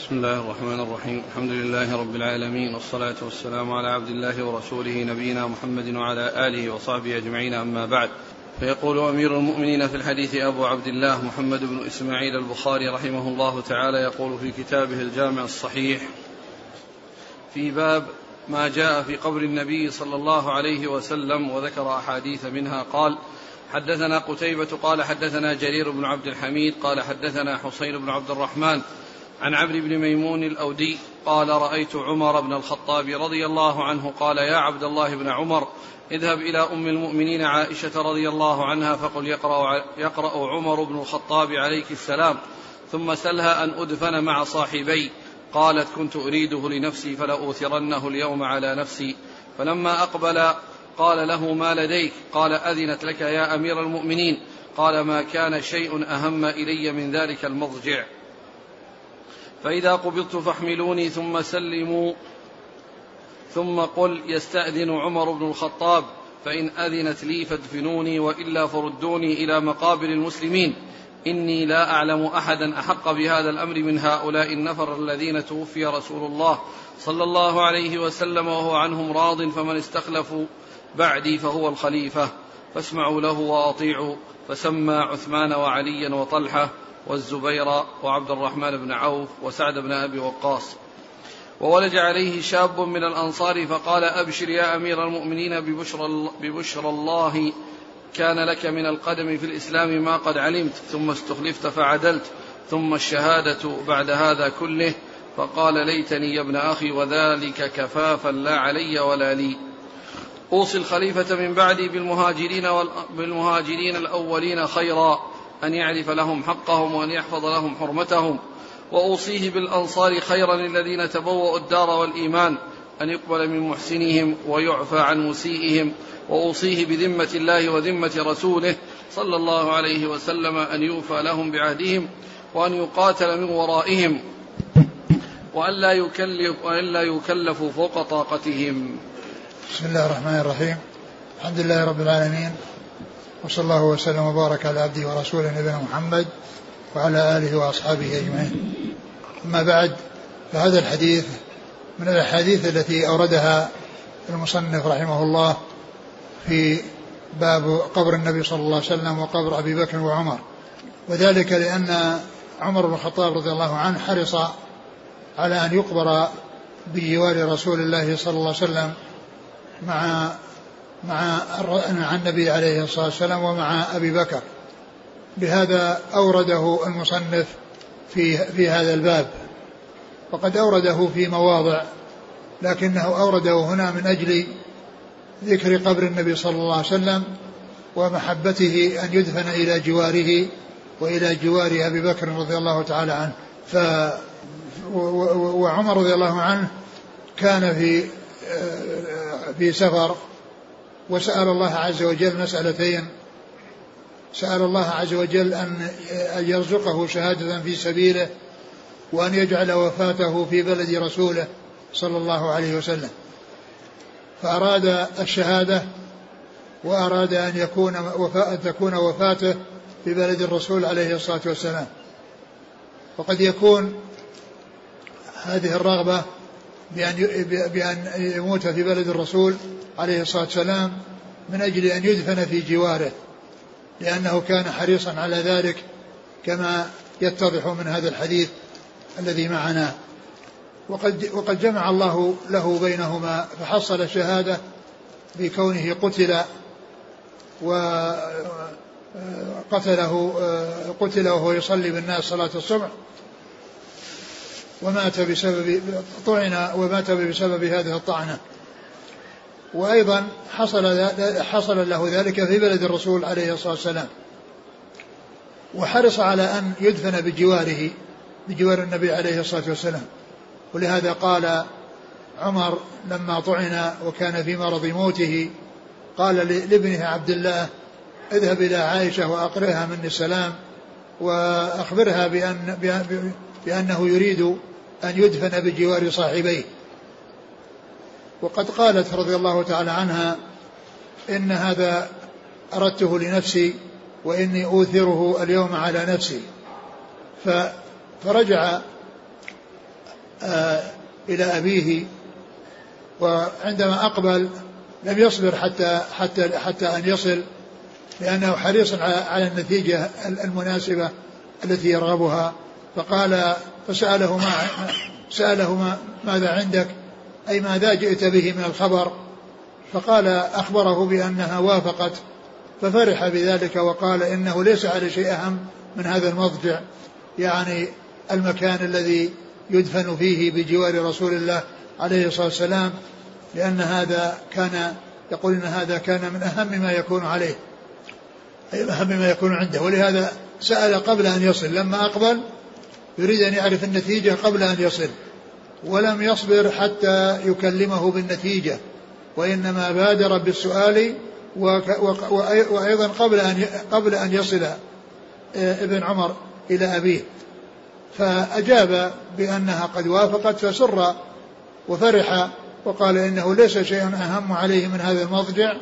بسم الله الرحمن الرحيم. الحمد لله رب العالمين والصلاة والسلام على عبد الله ورسوله نبينا محمد وعلى آله وصحبه أجمعين أما بعد. فيقول أمير المؤمنين في الحديث أبو عبد الله محمد بن إسماعيل البخاري رحمه الله تعالى يقول في كتابه الجامع الصحيح في باب ما جاء في قبر النبي صلى الله عليه وسلم وذكر أحاديث منها قال حدثنا قتيبة قال حدثنا جرير بن عبد الحميد قال حدثنا حسين بن عبد الرحمن عن عبد بن ميمون الأودي قال رأيت عمر بن الخطاب رضي الله عنه قال يا عبد الله بن عمر اذهب إلى أم المؤمنين عائشة رضي الله عنها فقل يقرأ, يقرأ عمر بن الخطاب عليك السلام ثم سلها أن أدفن مع صاحبي قالت كنت أريده لنفسي فلأوثرنه اليوم على نفسي فلما أقبل قال له ما لديك قال أذنت لك يا أمير المؤمنين قال ما كان شيء أهم إلي من ذلك المضجع فإذا قبضت فاحملوني ثم سلموا ثم قل يستأذن عمر بن الخطاب فإن أذنت لي فادفنوني وإلا فردوني إلى مقابر المسلمين. إني لا أعلم أحدا أحق بهذا الأمر من هؤلاء النفر الذين توفي رسول الله صلى الله عليه وسلم وهو عنهم راض فمن استخلفوا بعدي فهو الخليفة. فاسمعوا له وأطيعوا فسمى عثمان وعليا وطلحة والزبير وعبد الرحمن بن عوف وسعد بن أبي وقاص. وولج عليه شاب من الأنصار فقال أبشر يا أمير المؤمنين ببشر, ببشر الله كان لك من القدم في الإسلام ما قد علمت ثم استخلفت فعدلت ثم الشهادة بعد هذا كله. فقال ليتني يا ابن أخي وذلك كفافا لا علي ولا لي. أوصي الخليفة من بعدي بالمهاجرين, بالمهاجرين الأولين خيرا. أن يعرف لهم حقهم وأن يحفظ لهم حرمتهم. وأوصيه بالأنصار خيرا الذين تبوأوا الدار والإيمان. أن يقبل من محسنهم ويعفى عن مسيئهم. وأوصيه بذمة الله وذمة رسوله صلى الله عليه وسلم أن يوفى لهم بعهدهم وأن يقاتل من ورائهم. وأن لا يكلف وأن لا يكلفوا فوق طاقتهم. بسم الله الرحمن الرحيم. الحمد لله رب العالمين. وصلى الله وسلم وبارك على عبده ورسوله نبينا محمد وعلى آله وأصحابه أجمعين. أما بعد فهذا الحديث من الأحاديث التي أوردها المصنف رحمه الله في باب قبر النبي صلى الله عليه وسلم وقبر أبي بكر وعمر وذلك لأن عمر بن الخطاب رضي الله عنه حرص على أن يقبر بجوار رسول الله صلى الله عليه وسلم مع مع النبي عليه الصلاة والسلام ومع أبي بكر. بهذا أورده المصنف في في هذا الباب. وقد أورده في مواضع لكنه أورده هنا من أجل ذكر قبر النبي صلى الله عليه وسلم ومحبته أن يدفن إلى جواره وإلى جوار أبي بكر رضي الله تعالى عنه. ف وعمر رضي الله عنه كان في في سفر وسأل الله عز وجل مسألتين. سأل الله عز وجل أن يرزقه شهادة في سبيله وأن يجعل وفاته في بلد رسوله صلى الله عليه وسلم. فأراد الشهادة وأراد أن يكون وفاء تكون وفاته في بلد الرسول عليه الصلاة والسلام. وقد يكون هذه الرغبة بأن بأن يموت في بلد الرسول عليه الصلاة والسلام من أجل أن يدفن في جواره لأنه كان حريصا على ذلك كما يتضح من هذا الحديث الذي معنا. وقد وقد جمع الله له بينهما فحصل الشهادة بكونه قتل وقتله قتل وهو يصلي بالناس صلاة الصبح ومات بسبب طعن ومات بسبب هذه الطعنة. وأيضا حصل حصل له ذلك في بلد الرسول عليه الصلاة والسلام. وحرص على أن يدفن بجواره بجوار النبي عليه الصلاة والسلام. ولهذا قال عمر لما طعن وكان في مرض موته قال لابنه عبد الله اذهب إلى عائشة وأقرئها مني السلام وأخبرها بأن بأنه يريد أن يدفن بجوار صاحبيه. وقد قالت رضي الله تعالى عنها إن هذا أردته لنفسي وإني أوثره اليوم على نفسي. فرجع آه، إلى أبيه وعندما أقبل لم يصبر حتى حتى حتى أن يصل لأنه حريص على النتيجة المناسبة التي يرغبها. فقال فسأله ما سأله ما ماذا عندك؟ أي ماذا جئت به من الخبر؟ فقال أخبره بأنها وافقت ففرح بذلك وقال إنه ليس على شيء أهم من هذا المضجع يعني المكان الذي يدفن فيه بجوار رسول الله عليه الصلاة والسلام لأن هذا كان يقول إن هذا كان من أهم ما يكون عليه أي أهم ما يكون عنده. ولهذا سأل قبل أن يصل لما أقبل يريد أن يعرف النتيجة قبل أن يصل ولم يصبر حتى يكلمه بالنتيجة وإنما بادر بالسؤال وأيضا قبل أن قبل أن يصل آه، ابن عمر إلى أبيه. فأجاب بأنها قد وافقت فسر وفرح وقال إنه ليس شيء أهم عليه من هذا المضجع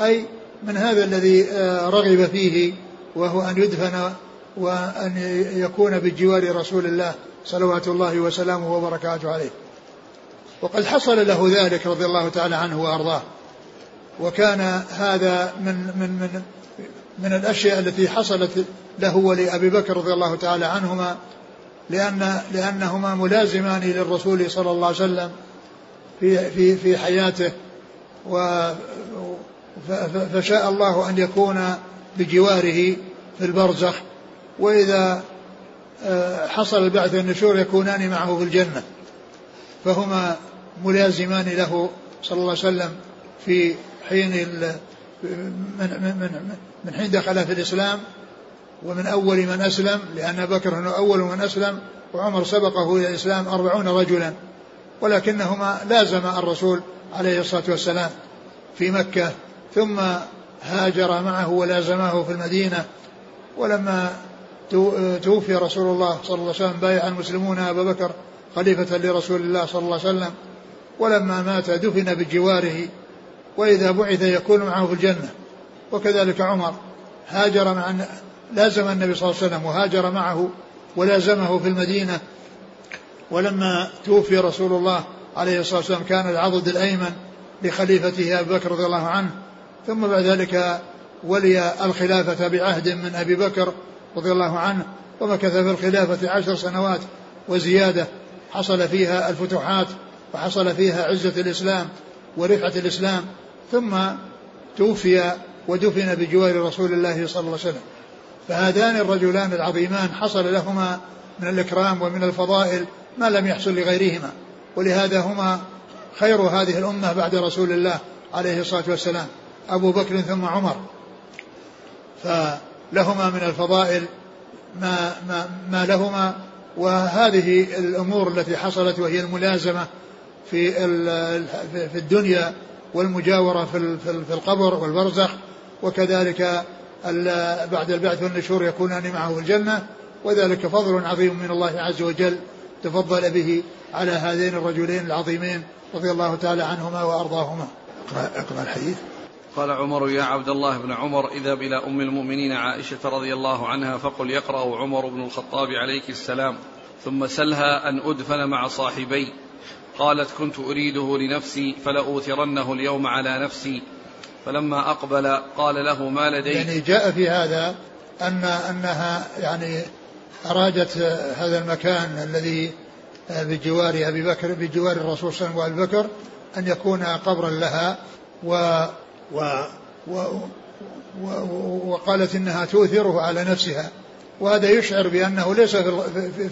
أي من هذا الذي آه، رغب فيه وهو أن يدفن وأن يكون بجوار رسول الله صلوات الله وسلامه وبركاته عليه. وقد حصل له ذلك رضي الله تعالى عنه وأرضاه. وكان هذا من من من من الأشياء التي حصلت له ولأبي بكر رضي الله تعالى عنهما لأن لأنهما ملازمان للرسول صلى الله عليه وسلم في في في حياته. و فشاء الله أن يكون بجواره في البرزخ وإذا آه، حصل البعث والنشور يكونان معه في الجنة. فهما ملازمان له صلى الله عليه وسلم في حين من, من, من حين دخل في الإسلام ومن أول من أسلم لأن بكر هو أول من أسلم وعمر سبقه إلى الإسلام أربعون رجلا. ولكنهما لازم الرسول عليه الصلاة والسلام في مكة ثم هاجر معه ولازمه في المدينة. ولما توفي رسول الله صلى الله عليه وسلم بايع المسلمون أبا بكر خليفة لرسول الله صلى الله عليه وسلم ولما مات دفن بجواره وإذا بعث يكون معه في الجنة. وكذلك عمر هاجر مع لازم النبي صلى الله عليه وسلم وهاجر معه ولازمه في المدينة. ولما توفي رسول الله عليه الصلاة والسلام كان العضد الأيمن لخليفته أبي بكر رضي الله عنه. ثم بعد ذلك ولي الخلافة بعهد من أبي بكر رضي الله عنه ومكث في الخلافة عشر سنوات وزيادة حصل فيها الفتوحات وحصل فيها عزة الإسلام ورفعة الإسلام ثم توفي ودفن بجوار رسول الله صلى الله عليه وسلم. فهذان الرجلان العظيمان حصل لهما من الإكرام ومن الفضائل ما لم يحصل لغيرهما. ولهذا هما خير هذه الأمة بعد رسول الله عليه الصلاة والسلام أبو بكر ثم عمر. فلهما من الفضائل ما, ما, ما لهما وهذه الأمور التي حصلت وهي الملازمة في في الدنيا والمجاورة في في القبر والبرزخ وكذلك بعد البعث والنشور يكونان معه في الجنة وذلك فضل عظيم من الله عز وجل تفضل به على هذين الرجلين العظيمين رضي الله تعالى عنهما وأرضاهما. اقرأ, اقرأ الحديث. قال عمر يا عبد الله بن عمر اذهب إلى أم المؤمنين عائشة رضي الله عنها فقل يقرأ عمر بن الخطاب عليك السلام ثم سلها أن أدفن مع صاحبي. قالت كنت أريده لنفسي فلأوثرنه اليوم على نفسي. فلما أقبل قال له ما لديك؟ يعني جاء في هذا أن أنها يعني أرادت هذا المكان الذي بجوار أبي بكر بجوار الرسول صلى الله عليه وسلم وأبي بكر أن يكون قبرا لها و و و وقالت إنها تؤثره على نفسها. وهذا يشعر بأنه ليس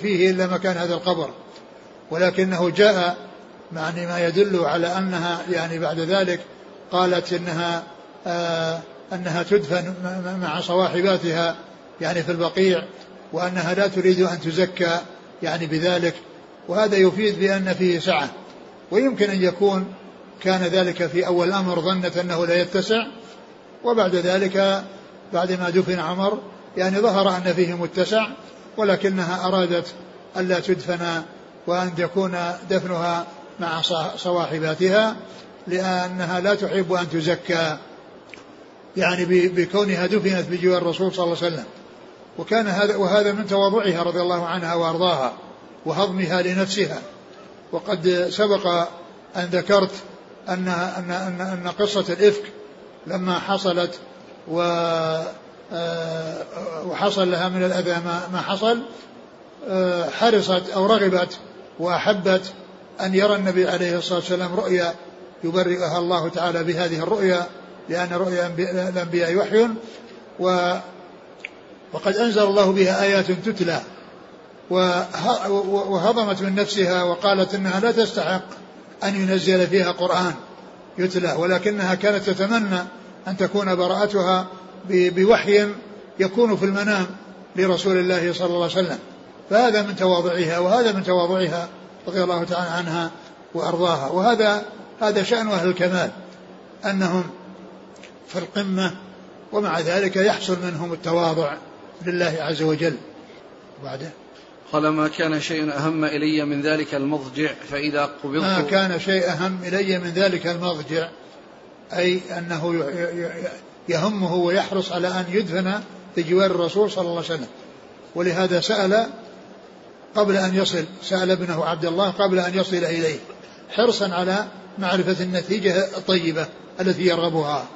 فيه إلا مكان هذا القبر. ولكنه جاء يعني ما يدل على أنها يعني بعد ذلك قالت إنها آه أنها تدفن مع صواحباتها يعني في البقيع وأنها لا تريد أن تزكى يعني بذلك. وهذا يفيد بأن فيه سعة. ويمكن أن يكون كان ذلك في أول الأمر ظنت أنه لا يتسع وبعد ذلك بعدما دفن عمر يعني ظهر أن فيه متسع ولكنها أرادت الا تدفن وأن يكون دفنها مع صواحباتها لأنها لا تحب أن تزكى يعني بكونها دفنت بجوار الرسول صلى الله عليه وسلم. وكان هذا وهذا من تواضعها رضي الله عنها وأرضاها وهضمها لنفسها. وقد سبق أن ذكرت أن أن أن, أن قصة الإفك لما حصلت و آه، وحصل لها من الأذى ما حصل آه، حرصت أو رغبت وأحبت أن يرى النبي عليه الصلاة والسلام رؤيا يبرئها الله تعالى بهذه الرؤيا لأن رؤيا الأنبياء وحي و وقد أنزل الله بها آيات تتلى وهضمت من نفسها وقالت إنها لا تستحق. أن ينزل فيها قرآن يتلى ولكنها كانت تتمنى أن تكون براءتها بوحي يكون في المنام لرسول الله صلى الله عليه وسلم. فهذا من تواضعها وهذا من تواضعها رضي الله تعالى عنها وأرضاها. وهذا هذا شأن أهل الكمال أنهم في القمة ومع ذلك يحصل منهم التواضع لله عز وجل. وبعده؟ قال ما كان شيء أهم إلي من ذلك المضجع فإذا قبضت ما كان شيء أهم إلي من ذلك المضجع أي أنه يهمه ويحرص على أن يدفن في جوار الرسول صلى الله عليه وسلم. ولهذا سأل قبل أن يصل سأل ابنه عبد الله قبل أن يصل إليه حرصا على معرفة النتيجة الطيبة التي يرغبها.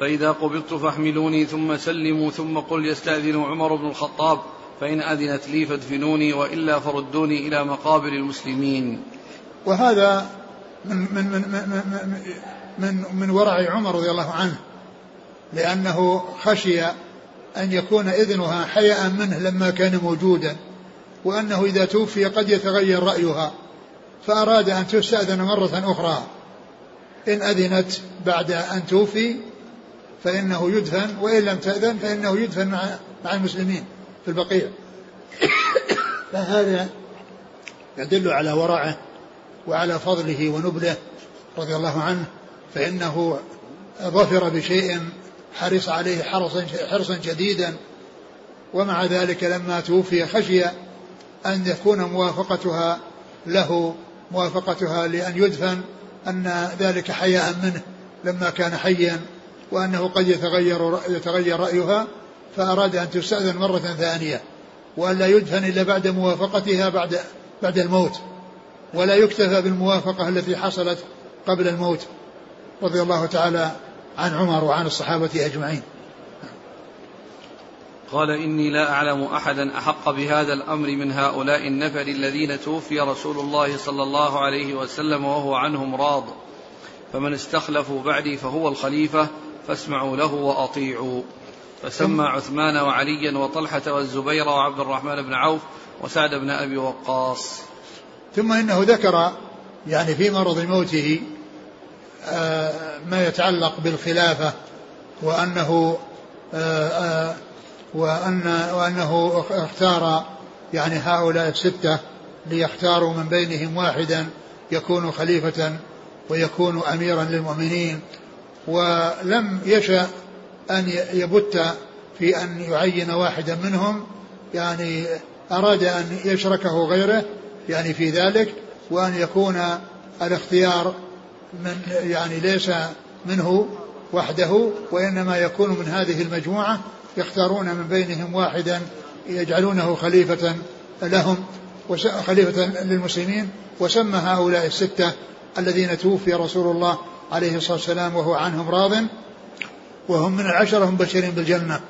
فإذا قبضت فاحملوني ثم سلموا ثم قل يستأذن عمر بن الخطاب. فإن أذنت لي فادفنوني وإلا فردوني إلى مقابر المسلمين. وهذا من من من من, من, من ورع عمر رضي الله عنه لأنه خشي أن يكون إذنها حياء منه لما كان موجودا وأنه إذا توفي قد يتغير رأيها فأراد أن تستأذن مرة أخرى. إن أذنت بعد أن توفي فإنه يدفن وإن لم تأذن فإنه يدفن مع مع المسلمين. في البقيع. فهذا يدل على ورعه وعلى فضله ونبله رضي الله عنه فإنه ظفر بشيء حرص عليه حرصا حرصا شديدا. ومع ذلك لما توفي خشي أن يكون موافقتها له موافقتها لأن يدفن أن ذلك حياء منه لما كان حيا وأنه قد يتغير يتغير رأيها. فأراد أن تستأذن مرة ثانية وأن لا يدفن إلا بعد موافقتها بعد بعد الموت ولا يكتفى بالموافقة التي حصلت قبل الموت. رضي الله تعالى عن عمر وعن الصحابة أجمعين. قال إني لا أعلم أحدا أحق بهذا الأمر من هؤلاء النفر الذين توفي رسول الله صلى الله عليه وسلم وهو عنهم راض. فمن استخلفوا بعدي فهو الخليفة فاسمعوا له وأطيعوا. فسمى عثمان وعليا وطلحة والزبير وعبد الرحمن بن عوف وسعد بن أبي وقاص. ثم إنه ذكر يعني في مرض موته آه، ما يتعلق بالخلافة وأنه آه، آه، وأن وأنه اختار يعني هؤلاء الستة ليختاروا من بينهم واحدا يكون خليفة ويكون أميرا للمؤمنين. ولم يشأ أن يبت في أن يعين واحدا منهم يعني أراد أن يشركه غيره يعني في ذلك وأن يكون الاختيار من يعني ليس منه وحده وإنما يكون من هذه المجموعة يختارون من بينهم واحدا يجعلونه خليفة لهم خليفة للمسلمين وسمى هؤلاء الستة الذين توفي رسول الله عليه الصلاة والسلام وهو عنهم راض. وهم من العشرة هم بشرين بالجنة.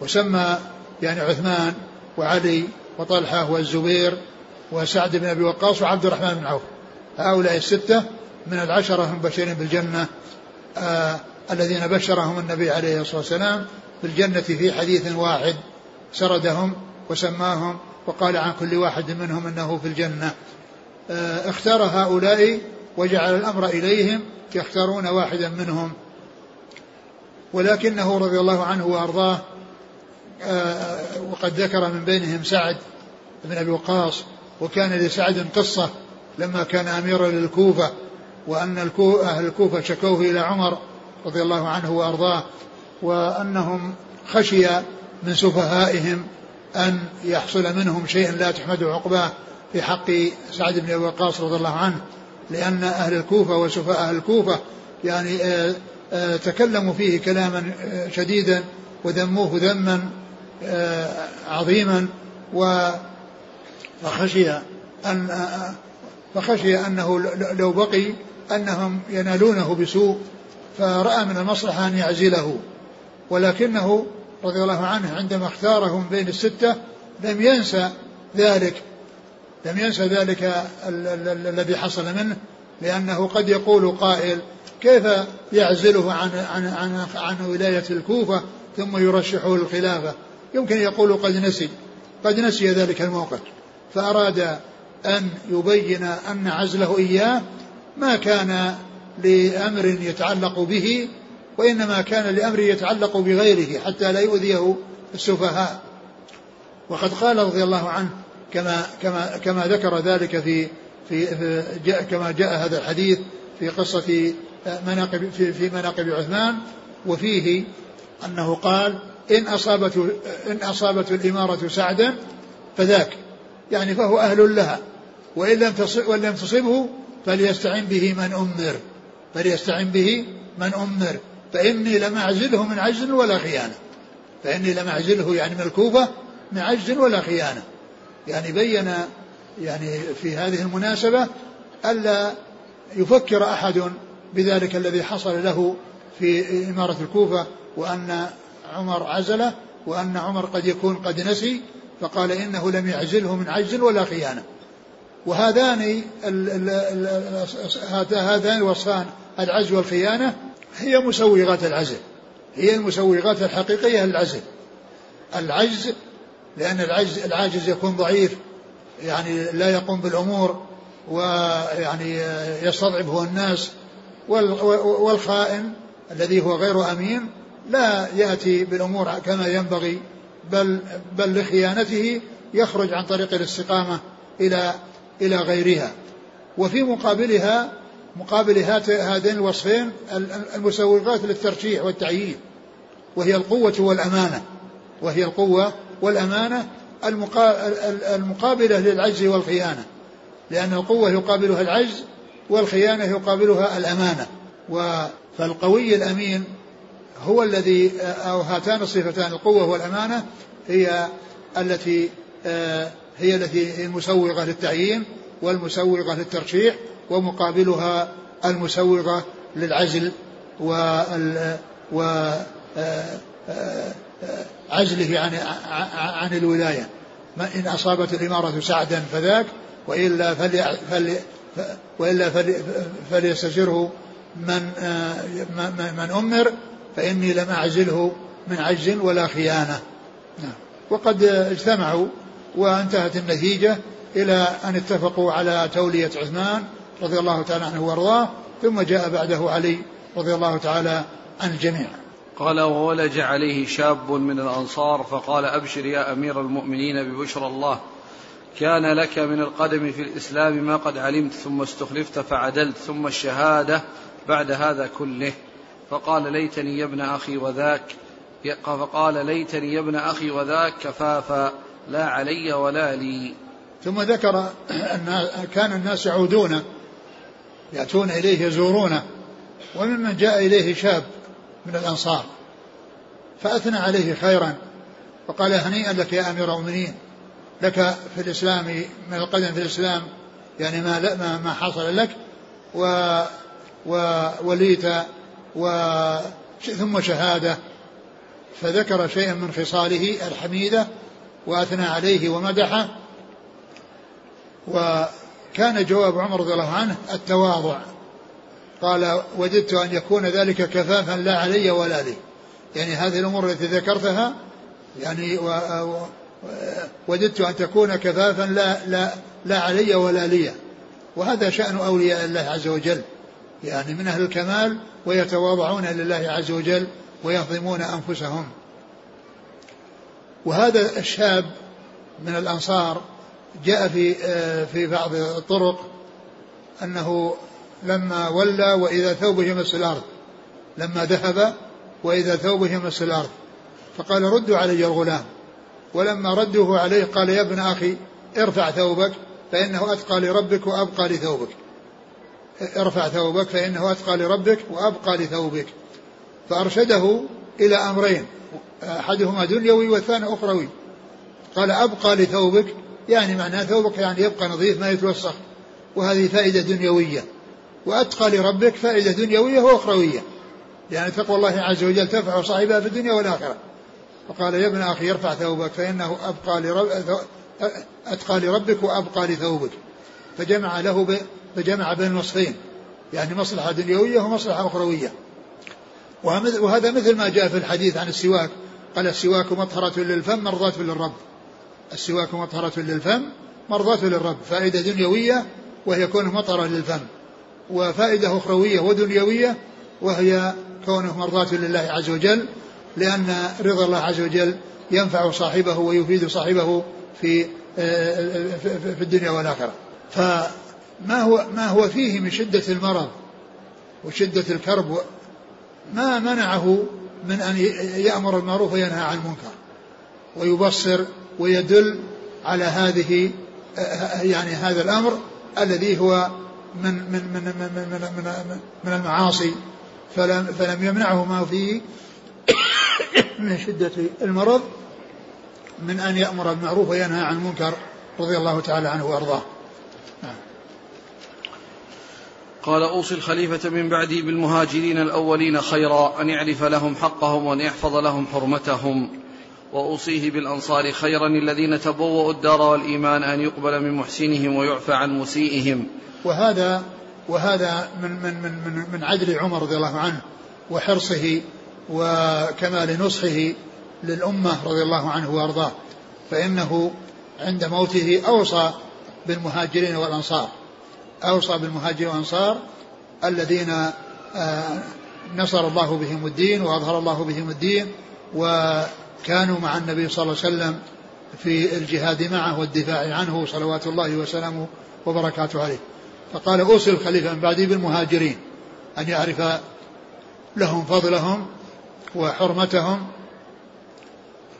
وسمى يعني عثمان وعلي وطلحة والزبير وسعد بن أبي وقاص وعبد الرحمن بن عوف. هؤلاء الستة من العشرة هم بشرين بالجنة آه الذين بشرهم النبي عليه الصلاة والسلام بالجنة في حديث واحد سردهم وسماهم وقال عن كل واحد منهم أنه في الجنة. آه اختار هؤلاء وجعل الأمر إليهم يختارون واحدا منهم. ولكنه رضي الله عنه وأرضاه آه، وقد ذكر من بينهم سعد بن أبي وقاص وكان لسعد قصة لما كان أميرا للكوفة وأن أهل الكوفة شكوه إلى عمر رضي الله عنه وأرضاه وأنهم خشي من سفهائهم أن يحصل منهم شيء لا تحمد عقباه في حق سعد بن أبي وقاص رضي الله عنه لأن أهل الكوفة وسفهاء أهل الكوفة يعني آه، تكلموا فيه كلاما آه، شديدا وذموه ذما عظيما وخشي أن فخشي أنه لو بقي أنهم ينالونه بسوء فرأى من المصلحة أن يعزله. ولكنه رضي الله عنه عندما اختارهم بين الستة لم ينسى ذلك لم ينسى ذلك الذي حصل منه لأنه قد يقول قائل كيف يعزله عن عن عن, عن ولاية الكوفة ثم يرشحه للخلافة؟ يمكن يقول قد نسي قد نسي ذلك الموقف فأراد أن يبين أن عزله إياه ما كان لأمر يتعلق به وإنما كان لأمر يتعلق بغيره حتى لا يؤذيه السفهاء. وقد قال رضي الله عنه كما كما كما ذكر ذلك في في, في جاء كما جاء هذا الحديث في قصة مناقب في, في مناقب عثمان وفيه أنه قال إن أصابته إن أصابته الإمارة سعدا فذاك. يعني فهو أهل لها. وإن لم وإن لم تصبه فليستعن به من أمر. فليستعن به من أمر. فإني لم أعزله من عجز ولا خيانة. فإني لم أعزله يعني من الكوفة من عجز ولا خيانة. يعني بين يعني في هذه المناسبة ألا يفكر أحد بذلك الذي حصل له في إمارة الكوفة وأن عمر عزله وأن عمر قد يكون قد نسي فقال إنه لم يعزله من عجز ولا خيانة. وهذان هذان الوصفان العجز والخيانة هي مسوغات العزل. هي المسوغات الحقيقية للعزل. العجز لأن العجز العاجز يكون ضعيف يعني لا يقوم بالأمور ويعني يستضعف هو الناس والخائن الذي هو غير أمين لا يأتي بالأمور كما ينبغي بل بل لخيانته يخرج عن طريق الاستقامة إلى إلى غيرها. وفي مقابلها مقابل هذين الوصفين المسوغات للترشيح والتعيين وهي القوة والأمانة وهي القوة والأمانة المقابلة للعجز والخيانة لأن القوة يقابلها العجز والخيانة يقابلها الأمانة. فالقوي الأمين هو الذي أو هاتان الصفتان القوة والأمانة هي التي هي التي المسوغة للتعيين والمسوغة للترشيح ومقابلها المسوغة للعزل وال و عزله عن عن الولاية. إن أصابت الإمارة سعدا فذاك وإلا فلي فلي وإلا فلي فليستشره من من أمر فإني لم أعزله من عجز ولا خيانة نعم. وقد اجتمعوا وانتهت النتيجة إلى أن اتفقوا على تولية عثمان رضي الله تعالى عنه وأرضاه ثم جاء بعده علي رضي الله تعالى عن الجميع قال وولج عليه شاب من الأنصار فقال أبشر يا أمير المؤمنين ببشرى الله كان لك من القدم في الإسلام ما قد علمت ثم استخلفت فعدلت ثم الشهادة بعد هذا كله. فقال ليتني يا ابن أخي وذاك فقال ليتني يا ابن أخي وذاك كفافا لا علي ولا لي. ثم ذكر أن كان الناس يعودون يأتون إليه يزورونه وممن جاء إليه شاب من الأنصار فأثنى عليه خيرا وقال هنيئا لك يا أمير المؤمنين. لك في الإسلام من القدم في الإسلام يعني ما ما, حصل لك و ووليت و ثم شهادة. فذكر شيئا من خصاله الحميدة وأثنى عليه ومدحه. وكان جواب عمر رضي الله عنه التواضع. قال وددت أن يكون ذلك كفافا لا علي ولا لي. يعني هذه الأمور التي ذكرتها يعني وددت أن تكون كفافا لا, لا, لا علي ولا لي. وهذا شأن أولياء الله عز وجل. يعني من أهل الكمال ويتواضعون لله عز وجل ويهضمون أنفسهم. وهذا الشاب من الأنصار جاء في في بعض الطرق أنه لما ولى وإذا ثوبه يمس الأرض لما ذهب وإذا ثوبه يمس الأرض. فقال ردوا علي الغلام. ولما ردوه عليه قال يا ابن أخي ارفع ثوبك فإنه أتقى لربك وأبقى لثوبك. ارفع ثوبك فإنه أتقى لربك وأبقى لثوبك. فأرشده إلى أمرين أحدهما دنيوي والثاني أخروي. قال أبقى لثوبك يعني معناه ثوبك يعني يبقى نظيف ما يتوسخ. وهذه فائدة دنيوية. وأتقى لربك فائدة دنيوية وأخروية. لأن تقوى الله عز وجل تنفع صاحبها في الدنيا والآخرة. فقال يا ابن أخي ارفع ثوبك فإنه أبقى لرب أتقى لربك وأبقى لثوبك. فجمع له ب... فجمع بين النصفين. يعني مصلحة دنيوية ومصلحة أخروية. وهذا مثل ما جاء في الحديث عن السواك. قال السواك مطهرة للفم مرضاة للرب. السواك مطهرة للفم مرضاة للرب. فائدة دنيوية وهي كونه مطهرة للفم. وفائدة أخروية ودنيوية وهي كونه مرضاة لله عز وجل. لأن رضا الله عز وجل ينفع صاحبه ويفيد صاحبه في في الدنيا والآخرة. فما هو ما هو فيه من شدة المرض وشدة الكرب ما منعه من أن يأمر بالمعروف وينهى عن المنكر ويبصر ويدل على هذه يعني هذا الأمر الذي هو من من من من من, من, من المعاصي. فلم فلم يمنعه ما فيه من شدة المرض من أن يأمر بالمعروف وينهى عن المنكر رضي الله تعالى عنه وأرضاه. نعم. قال أوصي الخليفة من بعدي بالمهاجرين الأولين خيرا أن يعرف لهم حقهم وأن يحفظ لهم حرمتهم. وأوصيه بالأنصار خيرا الذين تبوأوا الدار والإيمان أن يقبل من محسنهم ويعفى عن مسيئهم. وهذا وهذا من من من من, من عدل عمر رضي الله عنه وحرصه وكمال نصحه للأمة رضي الله عنه وأرضاه فإنه عند موته أوصى بالمهاجرين والأنصار أوصى بالمهاجرين والأنصار الذين آه، نصر الله بهم الدين وأظهر الله بهم الدين وكانوا مع النبي صلى الله عليه وسلم في الجهاد معه والدفاع عنه صلوات الله وسلامه وبركاته عليه. فقال أوصي الخليفة من بعدي بالمهاجرين أن يعرف لهم فضلهم وحرمتهم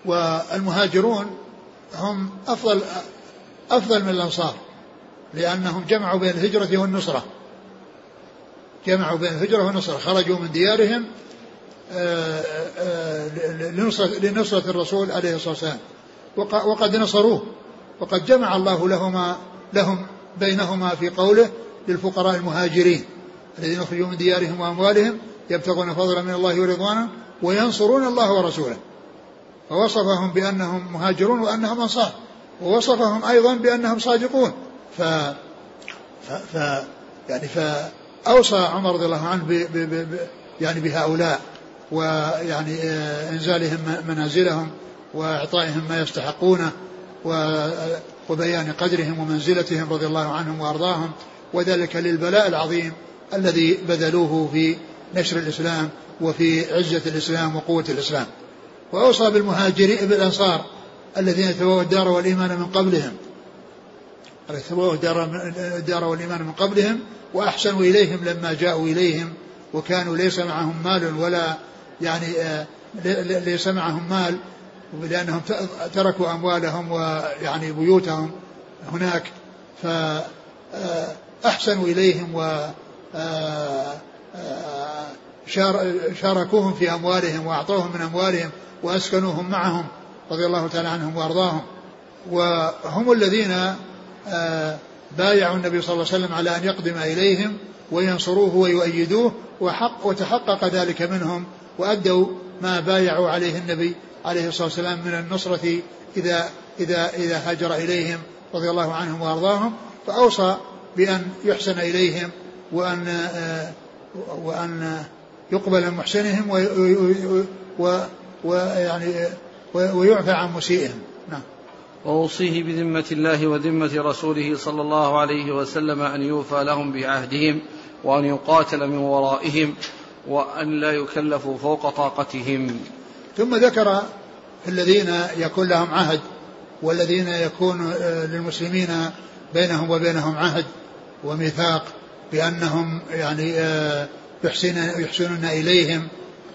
والمهاجرون هم أفضل أفضل من الأنصار لأنهم جمعوا بين الهجرة والنصرة. جمعوا بين الهجرة والنصرة خرجوا من ديارهم آه، آه، لنصرة, لنصرة الرسول عليه الصلاة والسلام. وقد نصروه وقد جمع الله لهما لهم بينهما في قوله للفقراء المهاجرين الذين اخرجوا من ديارهم وأموالهم يبتغون فضلا من الله ورضوانا. وينصرون الله ورسوله. فوصفهم بأنهم مهاجرون وأنهم أنصار ووصفهم أيضا بأنهم صادقون. ف, ف... ف... يعني فأوصى عمر رضي الله عنه ب... ب... ب... يعني بهؤلاء ويعني آه، إنزالهم منازلهم وإعطائهم ما يستحقونه وبيان قدرهم ومنزلتهم رضي الله عنهم وأرضاهم وذلك للبلاء العظيم الذي بذلوه في نشر الإسلام وفي عزة الإسلام وقوة الإسلام. وأوصى بالمهاجرين بالأنصار الذين تبوأوا الدار والإيمان من قبلهم. تبوأوا الدار والإيمان من قبلهم وأحسنوا إليهم لما جاءوا إليهم وكانوا ليس معهم مال ولا يعني آه، ليس معهم مال لأنهم تركوا أموالهم ويعني بيوتهم هناك فأحسنوا إليهم و شاركوهم في أموالهم وأعطوهم من أموالهم وأسكنوهم معهم رضي الله تعالى عنهم وأرضاهم. وهم الذين بايعوا النبي صلى الله عليه وسلم على أن يقدم إليهم وينصروه ويؤيدوه وحق وتحقق ذلك منهم وأدوا ما بايعوا عليه النبي عليه الصلاة والسلام من النصرة إذا إذا إذا هاجر إليهم رضي الله عنهم وأرضاهم. فأوصى بأن يحسن إليهم وأن وأن يقبل من محسنهم ويعني ويعفى عن مسيئهم. نعم. وأوصيه بذمة الله وذمة رسوله صلى الله عليه وسلم أن يوفى لهم بعهدهم وأن يقاتل من ورائهم وأن لا يكلفوا فوق طاقتهم. ثم ذكر الذين يكون لهم عهد والذين يكون آه، للمسلمين بينهم وبينهم عهد وميثاق بأنهم يعني آه، يحسنون إليهم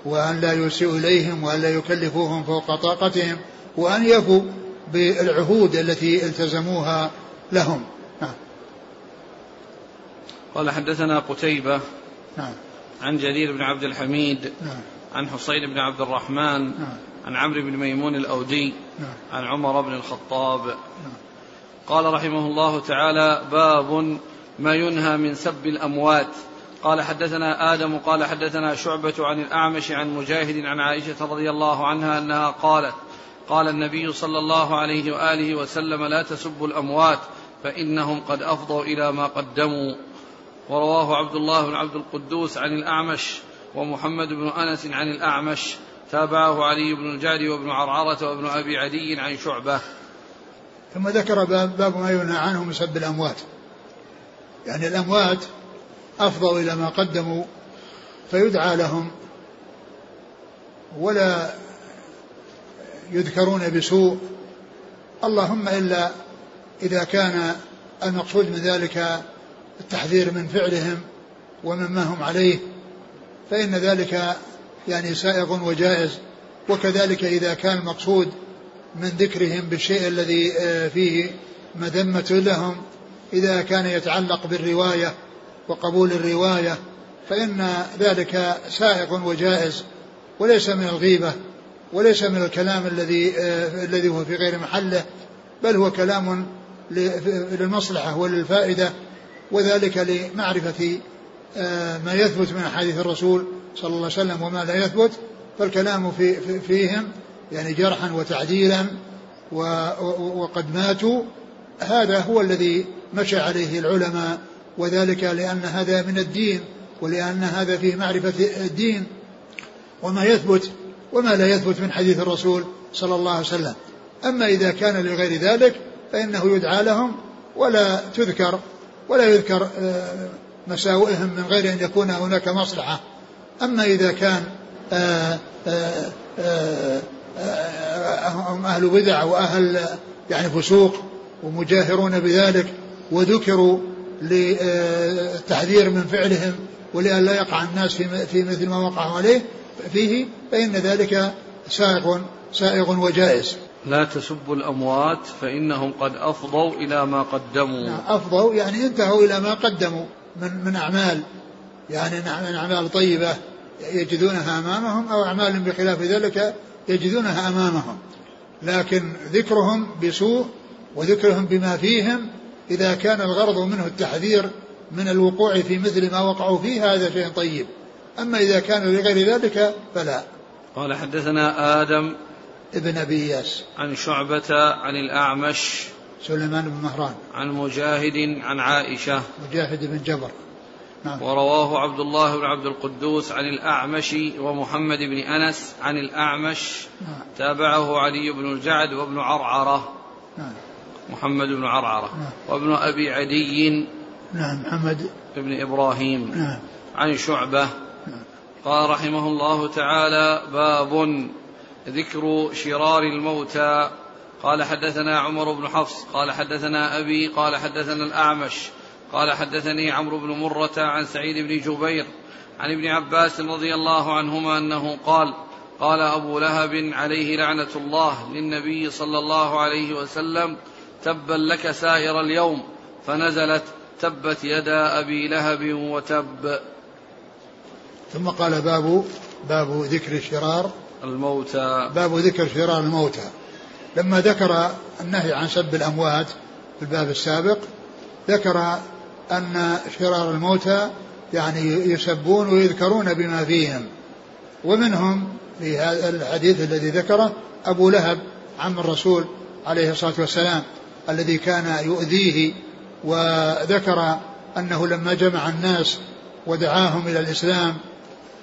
وأن لا يسيء إليهم وأن لا يكلفوهم فوق طاقتهم وأن يفوا بالعهود التي التزموها لهم نعم. قال حدثنا قتيبة نعم. عن جرير بن عبد الحميد نعم. عن حصين بن عبد الرحمن نعم. عن عمرو بن ميمون الأودي نعم. عن عمر بن الخطاب نعم. قال رحمه الله تعالى باب ما ينهى من سب الأموات قال حدثنا آدم قال حدثنا شعبة عن الأعمش عن مجاهد عن عائشة رضي الله عنها أنها قالت قال النبي صلى الله عليه وآله وسلم لا تسبوا الأموات فإنهم قد أفضوا إلى ما قدموا. ورواه عبد الله بن عبد القدوس عن الأعمش ومحمد بن أنس عن الأعمش تابعه علي بن الجعد وابن عرعرة وابن أبي عدي عن شعبة. ثم ذكر باب ما ينهى عنه من سب الأموات. يعني الأموات أفضوا إلى ما قدموا فيدعى لهم ولا يذكرون بسوء. اللهم إلا إذا كان المقصود من ذلك التحذير من فعلهم ومما هم عليه فإن ذلك يعني سائغ وجائز. وكذلك إذا كان المقصود من ذكرهم بالشيء الذي آه، فيه مذمة لهم إذا كان يتعلق بالرواية وقبول الرواية فإن ذلك سائغ وجائز وليس من الغيبة وليس من الكلام الذي آه، الذي هو في غير محله بل هو كلام للمصلحة وللفائدة وذلك لمعرفة آه، ما يثبت من أحاديث الرسول صلى الله عليه وسلم وما لا يثبت فالكلام في فيهم يعني جرحا وتعديلا وقد ماتوا هذا هو الذي مشى عليه العلماء وذلك لأن هذا من الدين ولأن هذا فيه معرفة الدين وما يثبت وما لا يثبت من حديث الرسول صلى الله عليه وسلم. أما إذا كان لغير ذلك فإنه يدعى لهم ولا تذكر ولا يذكر آه، مساوئهم من غير أن يكون هناك مصلحة. أما إذا كان آه، آه، هم أهل بدع وأهل يعني فسوق ومجاهرون بذلك وذكروا للتحذير من فعلهم ولئلا يقع الناس في مثل ما وقعوا عليه فيه فإن ذلك سائغ سائغ وجائز. لا تسبوا الأموات فإنهم قد أفضوا إلى ما قدموا. نعم أفضوا يعني انتهوا إلى ما قدموا من من أعمال. يعني من أعمال طيبة يجدونها أمامهم أو أعمال بخلاف ذلك يجدونها أمامهم. لكن ذكرهم بسوء وذكرهم بما فيهم إذا كان الغرض منه التحذير من الوقوع في مثل ما وقعوا فيه هذا شيء طيب. أما إذا كان لغير ذلك فلا. قال حدثنا آدم ابن أبي إياس. عن شعبة عن الأعمش سليمان بن مهران. عن مجاهد عن عائشة. مجاهد بن جبر. نعم. ورواه عبد الله بن عبد القدوس عن الأعمش ومحمد بن أنس عن الأعمش. نعم. تابعه علي بن الجعد وابن عرعرة. نعم. محمد بن عرعرة نعم. وابن أبي عدي نعم محمد بن إبراهيم نعم. عن شعبة نعم. قال رحمه الله تعالى باب ذكر شرار الموتى قال حدثنا عمر بن حفص قال حدثنا أبي قال حدثنا الأعمش قال حدثني عمرو بن مرة عن سعيد بن جبير عن ابن عباس رضي الله عنهما أنه قال قال أبو لهب عليه لعنة الله للنبي صلى الله عليه وسلم تبا لك سائر اليوم فنزلت تبت يدا أبي لهب وتب. ثم قال باب باب ذكر شرار الموتى. باب ذكر شرار الموتى. لما ذكر النهي عن سب الأموات في الباب السابق ذكر أن شرار الموتى يعني يسبون ويذكرون بما فيهم. ومنهم في هذا الحديث الذي ذكره أبو لهب عم الرسول عليه الصلاة والسلام. الذي كان يؤذيه وذكر أنه لما جمع الناس ودعاهم إلى الإسلام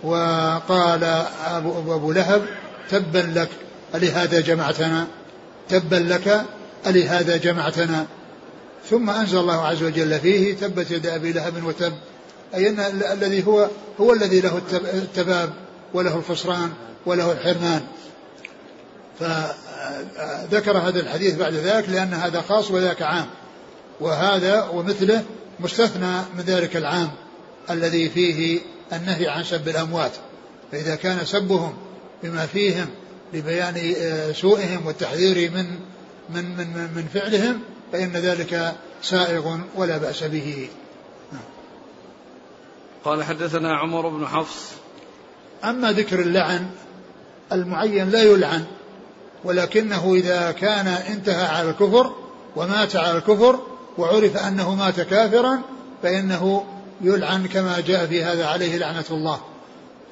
وقال أبو, أبو لهب تبا لك ألهذا جمعتنا؟ تبا لك ألهذا جمعتنا؟ ثم أنزل الله عز وجل فيه تبت يد أبي لهب وتب. أي أن الذي هو هو الذي له التباب وله الخسران وله الحرمان. فذكر هذا الحديث بعد ذلك لأن هذا خاص وذاك عام. وهذا ومثله مستثنى من ذلك العام الذي فيه النهي عن سب الأموات. فإذا كان سبهم بما فيهم لبيان آه، سوءهم والتحذير من من من من فعلهم فإن ذلك سائغ ولا بأس به. قال حدثنا عمر بن حفص. أما ذكر اللعن المعين لا يلعن. ولكنه إذا كان انتهى على الكفر ومات على الكفر وعرف أنه مات كافرا فإنه يلعن كما جاء في هذا عليه لعنة الله.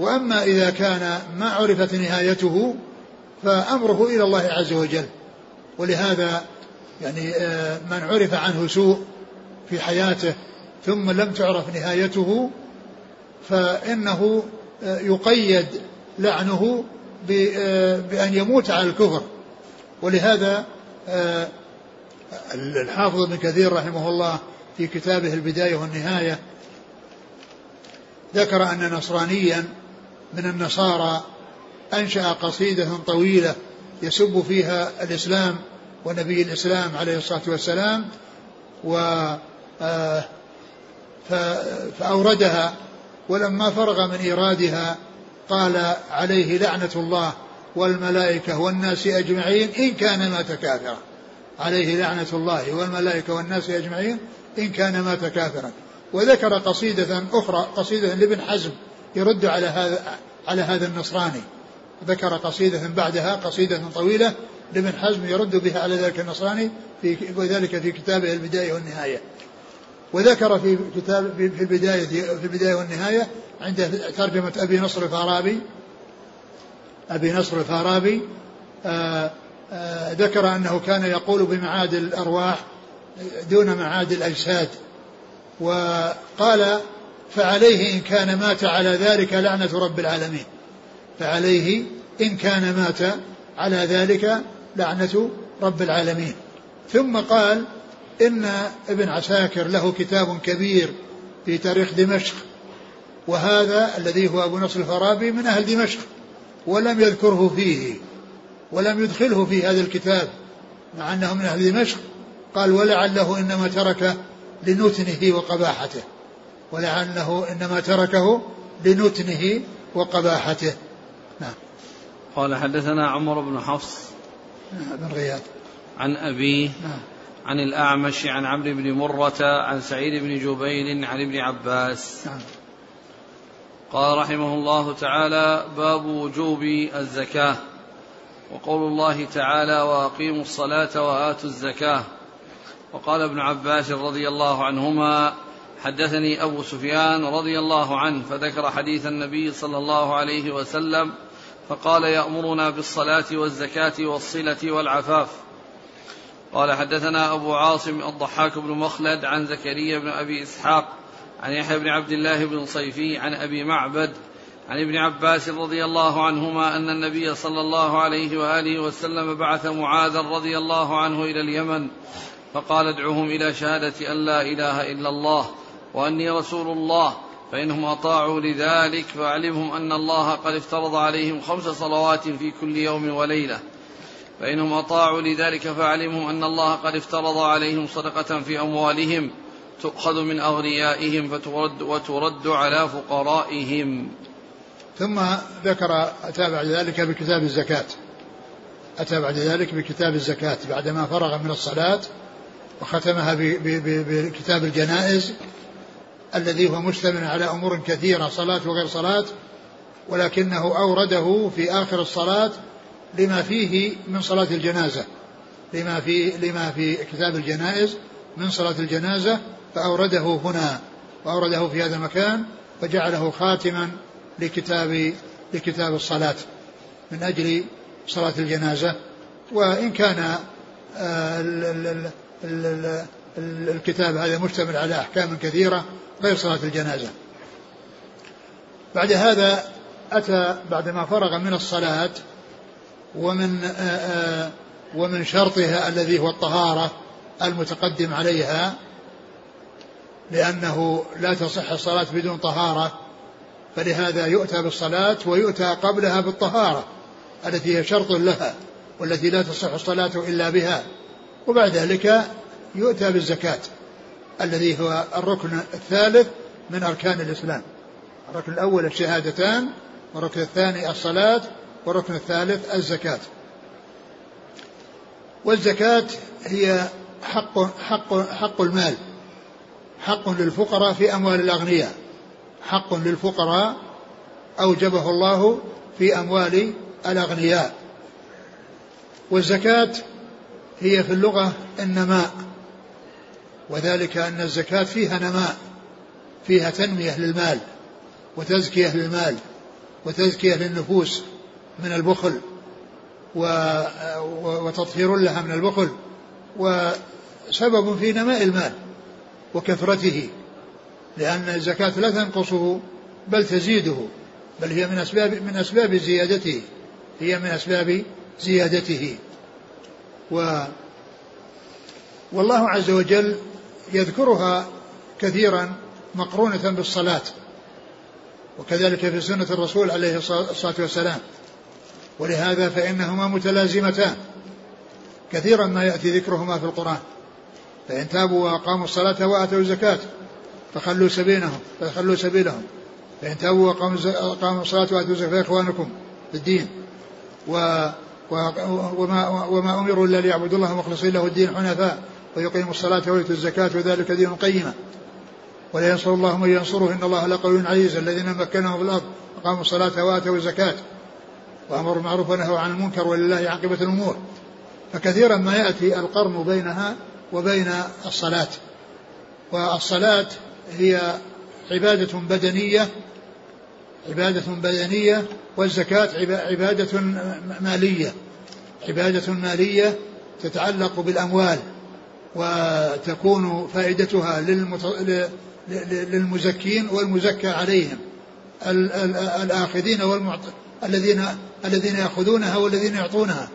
وأما إذا كان ما عرفت نهايته فأمره إلى الله عز وجل. ولهذا يعني آه، من عرف عنه سوء في حياته ثم لم تعرف نهايته فإنه آه، يقيد لعنه بأن يموت على الكفر. ولهذا الحافظ ابن كثير رحمه الله في كتابه البداية والنهاية ذكر أن نصرانيا من النصارى أنشأ قصيدة طويلة يسب فيها الإسلام ونبي الإسلام عليه الصلاة والسلام و آه، فأوردها ولما فرغ من إيرادها قال عليه لعنة الله والملائكة والناس أجمعين إن كان مات كافرا عليه لعنة الله والملائكة والناس أجمعين إن كان مات كافرا وذكر قصيدة أخرى قصيدة لابن حزم يرد على هذا على هذا النصراني. ذكر قصيدة بعدها قصيدة طويلة لابن حزم يرد بها على ذلك النصراني في وذلك في كتابه البداية والنهاية. وذكر في كتاب في البداية في البداية والنهاية عند ترجمة أبي نصر الفارابي أبي نصر الفارابي آآ آآ ذكر أنه كان يقول بمعاد الأرواح دون معاد الأجساد وقال فعليه إن كان مات على ذلك لعنة رب العالمين. فعليه إن كان مات على ذلك لعنة رب العالمين. ثم قال إن ابن عساكر له كتاب كبير في تاريخ دمشق وهذا الذي هو أبو نصر الفارابي من أهل دمشق ولم يذكره فيه ولم يدخله في هذا الكتاب مع أنه من أهل دمشق. قال ولعله إنما تركه لنتنه وقباحته ولعله إنما تركه لنتنه وقباحته. نعم. قال حدثنا عمر بن حفص بن غياث. عن أبيه نعم. عن الأعمش عن عمرو بن مرة عن سعيد بن جبير عن ابن عباس. نعم. قال رحمه الله تعالى باب وجوب الزكاة. وقول الله تعالى وأقيموا الصلاة وآتوا الزكاة. وقال ابن عباس رضي الله عنهما حدثني أبو سفيان رضي الله عنه فذكر حديث النبي صلى الله عليه وسلم فقال يأمرنا بالصلاة والزكاة والصلة والعفاف. قال حدثنا أبو عاصم الضحاك بن مخلد عن زكريا بن أبي إسحاق عن يحيى بن عبد الله بن صيفي عن أبي معبد عن ابن عباس رضي الله عنهما أن النبي صلى الله عليه وآله وسلم بعث معاذا رضي الله عنه إلى اليمن فقال ادعوهم إلى شهادة أن لا إله إلا الله وأني رسول الله فإنهم أطاعوا لذلك فأعلمهم أن الله قد افترض عليهم خمس صلوات في كل يوم وليلة. فإنهم أطاعوا لذلك فأعلمهم أن الله قد افترض عليهم صدقة في أموالهم. تؤخذ من أغنيائهم فترد وترد على فقرائهم. ثم ذكر أتى بعد ذلك بكتاب الزكاة. أتى بعد ذلك بكتاب الزكاة بعدما فرغ من الصلاة وختمها بكتاب الجنائز الذي هو مشتمل على أمور كثيرة صلاة وغير صلاة ولكنه أورده في آخر الصلاة لما فيه من صلاة الجنازة. لما في لما في كتاب الجنائز من صلاة الجنازة فأورده هنا وأورده في هذا المكان فجعله خاتما لكتاب لكتاب الصلاة من أجل صلاة الجنازة. وإن كان آه، الكتاب هذا مشتمل على أحكام كثيرة غير صلاة الجنازة. بعد هذا أتى بعدما فرغ من الصلاة ومن آه، آه، ومن شرطها الذي هو الطهارة المتقدم عليها لأنه لا تصح الصلاة بدون طهارة فلهذا يؤتى بالصلاة ويؤتى قبلها بالطهارة التي هي شرط لها والتي لا تصح الصلاة إلا بها. وبعد ذلك يؤتى بالزكاة الذي هو الركن الثالث من أركان الإسلام. الركن الأول الشهادتان والركن الثاني الصلاة والركن الثالث الزكاة. والزكاة هي حق حق حق المال. حق للفقراء في أموال الأغنياء. حق للفقراء أوجبه الله في أموال الأغنياء. والزكاة هي في اللغة النماء. وذلك أن الزكاة فيها نماء فيها تنمية للمال وتزكية للمال وتزكية للنفوس من البخل وتطهير لها من البخل وسبب في نماء المال. وكثرته لأن الزكاة لا تنقصه بل تزيده بل هي من أسباب من أسباب زيادته هي من أسباب زيادته. و والله عز وجل يذكرها كثيرا مقرونة بالصلاة وكذلك في سنة الرسول عليه الصلاة والسلام. ولهذا فإنهما متلازمتان كثيرا ما يأتي ذكرهما في القرآن. فإن تابوا وأقاموا الصلاة وآتوا الزكاة فخلوا سبيلهم فخلوا سبيلهم. فإن تابوا وأقاموا الصلاة وآتوا الزكاة فإخوانكم في الدين. و وما, وما أمروا إلا ليعبدوا الله مخلصين له الدين حنفاء ويقيموا الصلاة ويؤتوا الزكاة وذلك دين قيمة ولا ينصر الله من ينصره إن الله لقوي عزيز. الذين مكنهم في الأرض أقاموا الصلاة وآتوا الزكاة وأمروا بالمعروف ونهوا عن المنكر ولله عاقبة الأمور. فكثيرا ما يأتي القرن بينها وبين الصلاة. والصلاة هي عبادة بدنية عبادة بدنية والزكاة عبادة مالية. عبادة مالية تتعلق بالأموال وتكون فائدتها للمزكين والمزكى عليهم. الآخذين والمعط... الذين الذين يأخذونها والذين يعطونها.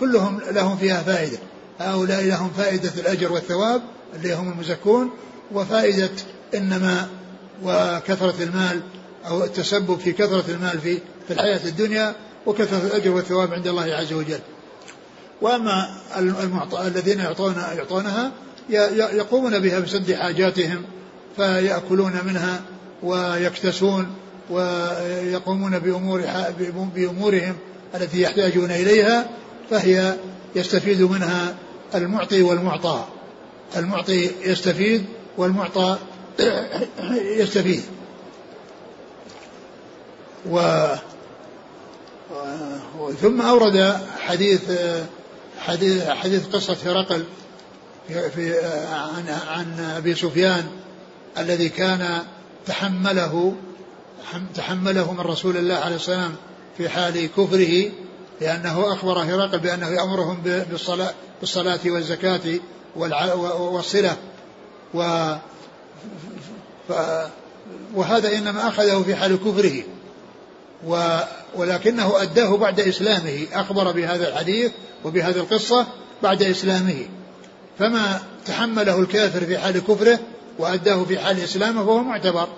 كلهم لهم فيها فائدة. هؤلاء لهم فائدة الأجر والثواب اللي هم المزكون وفائدة إنما وكثرة المال أو التسبب في كثرة المال في في الحياة الدنيا وكثرة الأجر والثواب عند الله عز وجل. وأما الذين يعطون يعطونها يقومون بها بسد حاجاتهم فيأكلون منها ويكتسون ويقومون بأمور بأمورهم التي يحتاجون إليها فهي يستفيد منها المعطي والمعطى. المعطي يستفيد والمعطى يستفيد. و ثم أورد حديث حديث حديث قصة هرقل في عن عن أبي سفيان الذي كان تحمله تحمله من رسول الله عليه السلام في حال كفره لأنه أخبر هرقل بأنه يأمرهم بالصلاة, بالصلاة والزكاة والصلة. و وهذا إنما أخذه في حال كفره. ولكنه أداه بعد إسلامه. أخبر بهذا الحديث وبهذه القصة بعد إسلامه. فما تحمله الكافر في حال كفره وأداه في حال إسلامه فهو معتبر.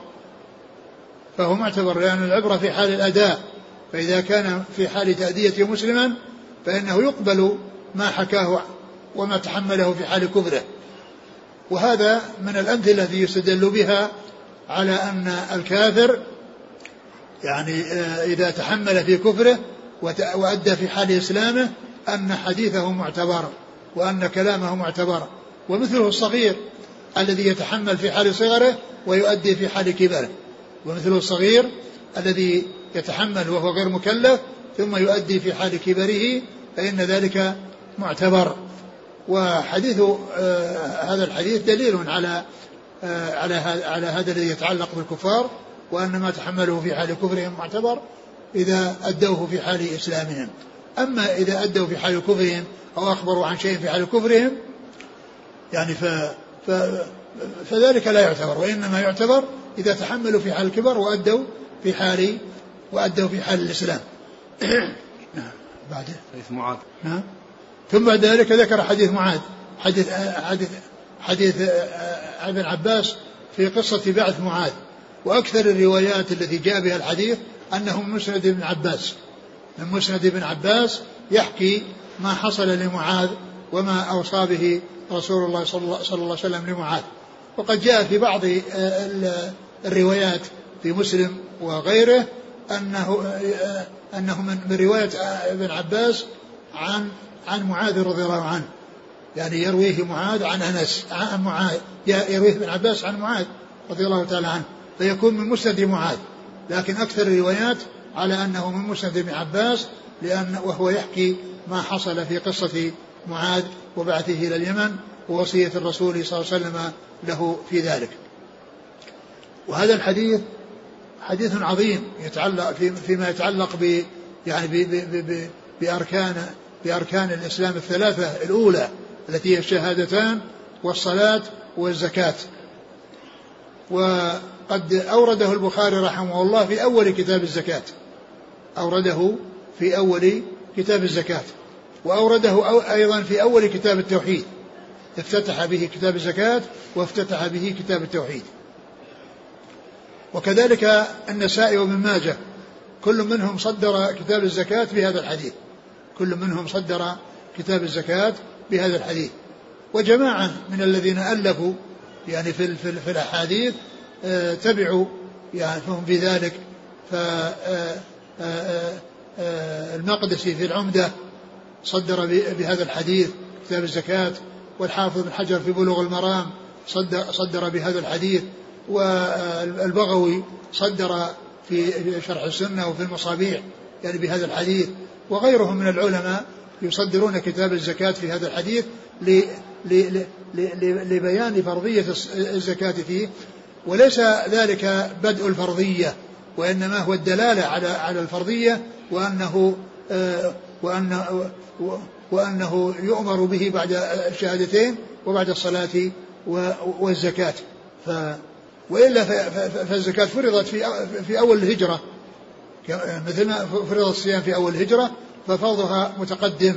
فهو معتبر لأن العبرة في حال الأداء. فإذا كان في حال تأدية مسلما فإنه يقبل ما حكاه وما تحمله في حال كفره وهذا من الأمثلة التي يستدل بها على أن الكافر يعني آه، إذا تحمل في كفره وأدى في حال إسلامه أن حديثه معتبر وأن كلامه معتبر. ومثله الصغير الذي يتحمل في حال صغره ويؤدي في حال كبره. ومثله الصغير الذي يتحمل وهو غير مكلف ثم يؤدي في حال كبره فإن ذلك معتبر. وحديث آه هذا الحديث دليل على آه على على هذا الذي يتعلق بالكفار وأن ما تحمله في حال كفرهم معتبر إذا أدوه في حال إسلامهم. أما إذا أدوا في حال كفرهم أو أخبروا عن شيء في حال كفرهم يعني ف, ف فذلك لا يعتبر وإنما يعتبر إذا تحملوا في حال الكبر وأدوا في حال وأدوا في حال الإسلام. نعم بعده حديث معاذ. نعم. ثم بعد ذلك ذكر حديث معاذ حديث حديث حديث ابن عباس في قصة بعث معاذ. وأكثر الروايات التي جاء بها الحديث أنه من مسند ابن عباس. من مسند ابن عباس يحكي ما حصل لمعاذ وما أوصى به رسول الله صلى الله عليه وسلم لمعاذ. وقد جاء في بعض الروايات في مسلم وغيره أنه أنه من رواية ابن عباس عن عن معاذ رضي الله عنه. يعني يرويه معاذ عن أنس عن معاذ يرويه ابن عباس عن معاذ رضي الله تعالى عنه. فيكون من مسند معاذ. لكن أكثر الروايات على أنه من مسند ابن عباس لأن وهو يحكي ما حصل في قصة معاذ وبعثه إلى اليمن ووصية الرسول صلى الله عليه وسلم له في ذلك. وهذا الحديث حديث عظيم يتعلق في فيما يتعلق ب يعني ب ب ب بأركان بأركان الإسلام الثلاثة الأولى التي هي الشهادتان والصلاة والزكاة. وقد أورده البخاري رحمه الله في أول كتاب الزكاة. أورده في أول كتاب الزكاة. وأورده أيضا في أول كتاب التوحيد. افتتح به كتاب الزكاة وافتتح به كتاب التوحيد. وكذلك النسائي وابن ماجه كل منهم صدر كتاب الزكاة بهذا الحديث. كل منهم صدر كتاب الزكاة بهذا الحديث. وجماعة من الذين ألفوا يعني في, في, في الأحاديث آه، تبعوا يعني فهم في ذلك. فالمقدسي آه، آه، في العمدة صدر بهذا الحديث كتاب الزكاة والحافظ بن حجر في بلوغ المرام صدر, صدر بهذا الحديث والبغوي صدر في شرح السنة وفي المصابيح يعني بهذا الحديث. وغيرهم من العلماء يصدرون كتاب الزكاة في هذا الحديث لبيان فرضية الزكاة فيه. وليس ذلك بدء الفرضية وإنما هو الدلالة على على الفرضية وأنه آه، وأن وأنه يؤمر به بعد الشهادتين وبعد الصلاة والزكاة. ف وإلا فالزكاة فرضت في في أول الهجرة. مثل ما فرض الصيام في أول الهجرة ففرضها متقدم.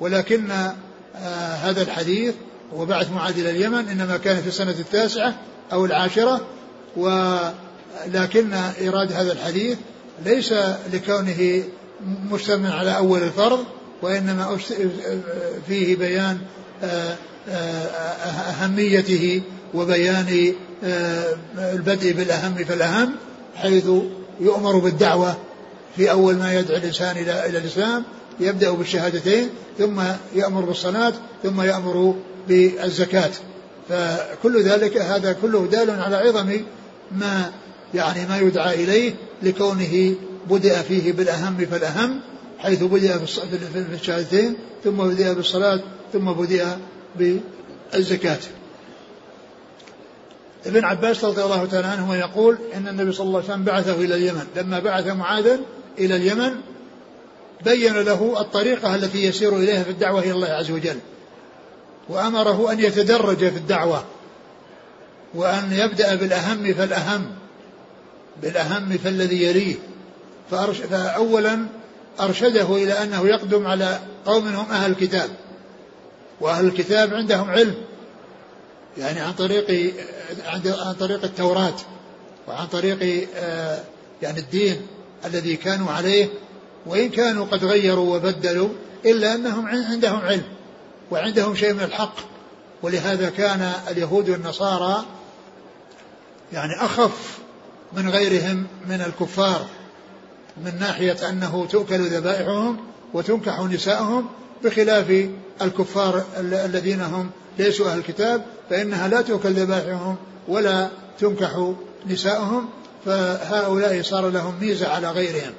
ولكن آه هذا الحديث وبعث معاذ إلى اليمن إنما كان في السنة التاسعة أو العاشرة. ولكن إيراد هذا الحديث ليس لكونه مشتمل على أول الفرض وإنما فيه بيان آه، آه، أهميته وبيان آه، البدء بالأهم فالأهم حيث يؤمر بالدعوة في أول ما يدعو الإنسان إلى إلى الإسلام يبدأ بالشهادتين ثم يأمر بالصلاة ثم يأمر بالزكاة. فكل ذلك هذا كله دال على عظم ما يعني ما يدعى إليه لكونه بدأ فيه بالأهم فالأهم حيث بدأ في الشهادتين ثم بدأ بالصلاة ثم بدأ بالزكاة. ابن عباس رضي الله تعالى عنهما يقول إن النبي صلى الله عليه وسلم بعثه إلى اليمن. لما بعث معاذا إلى اليمن بين له الطريقة التي يسير إليها في الدعوة إلى الله عز وجل. وأمره أن يتدرج في الدعوة وأن يبدأ بالأهم فالأهم بالأهم فالذي يليه. فاولا أرشده إلى أنه يقدم على قوم هم أهل الكتاب وأهل الكتاب عندهم علم. يعني عن طريق عن طريق التوراة وعن طريق آه، يعني الدين الذي كانوا عليه وإن كانوا قد غيروا وبدلوا إلا أنهم عندهم علم وعندهم شيء من الحق. ولهذا كان اليهود والنصارى يعني أخف من غيرهم من الكفار من ناحية أنه تؤكل ذبائحهم وتنكح نساءهم بخلاف الكفار الذين هم ليسوا أهل الكتاب فإنها لا تؤكل ذبائحهم ولا تنكح نساؤهم فهؤلاء صار لهم ميزة على غيرهم.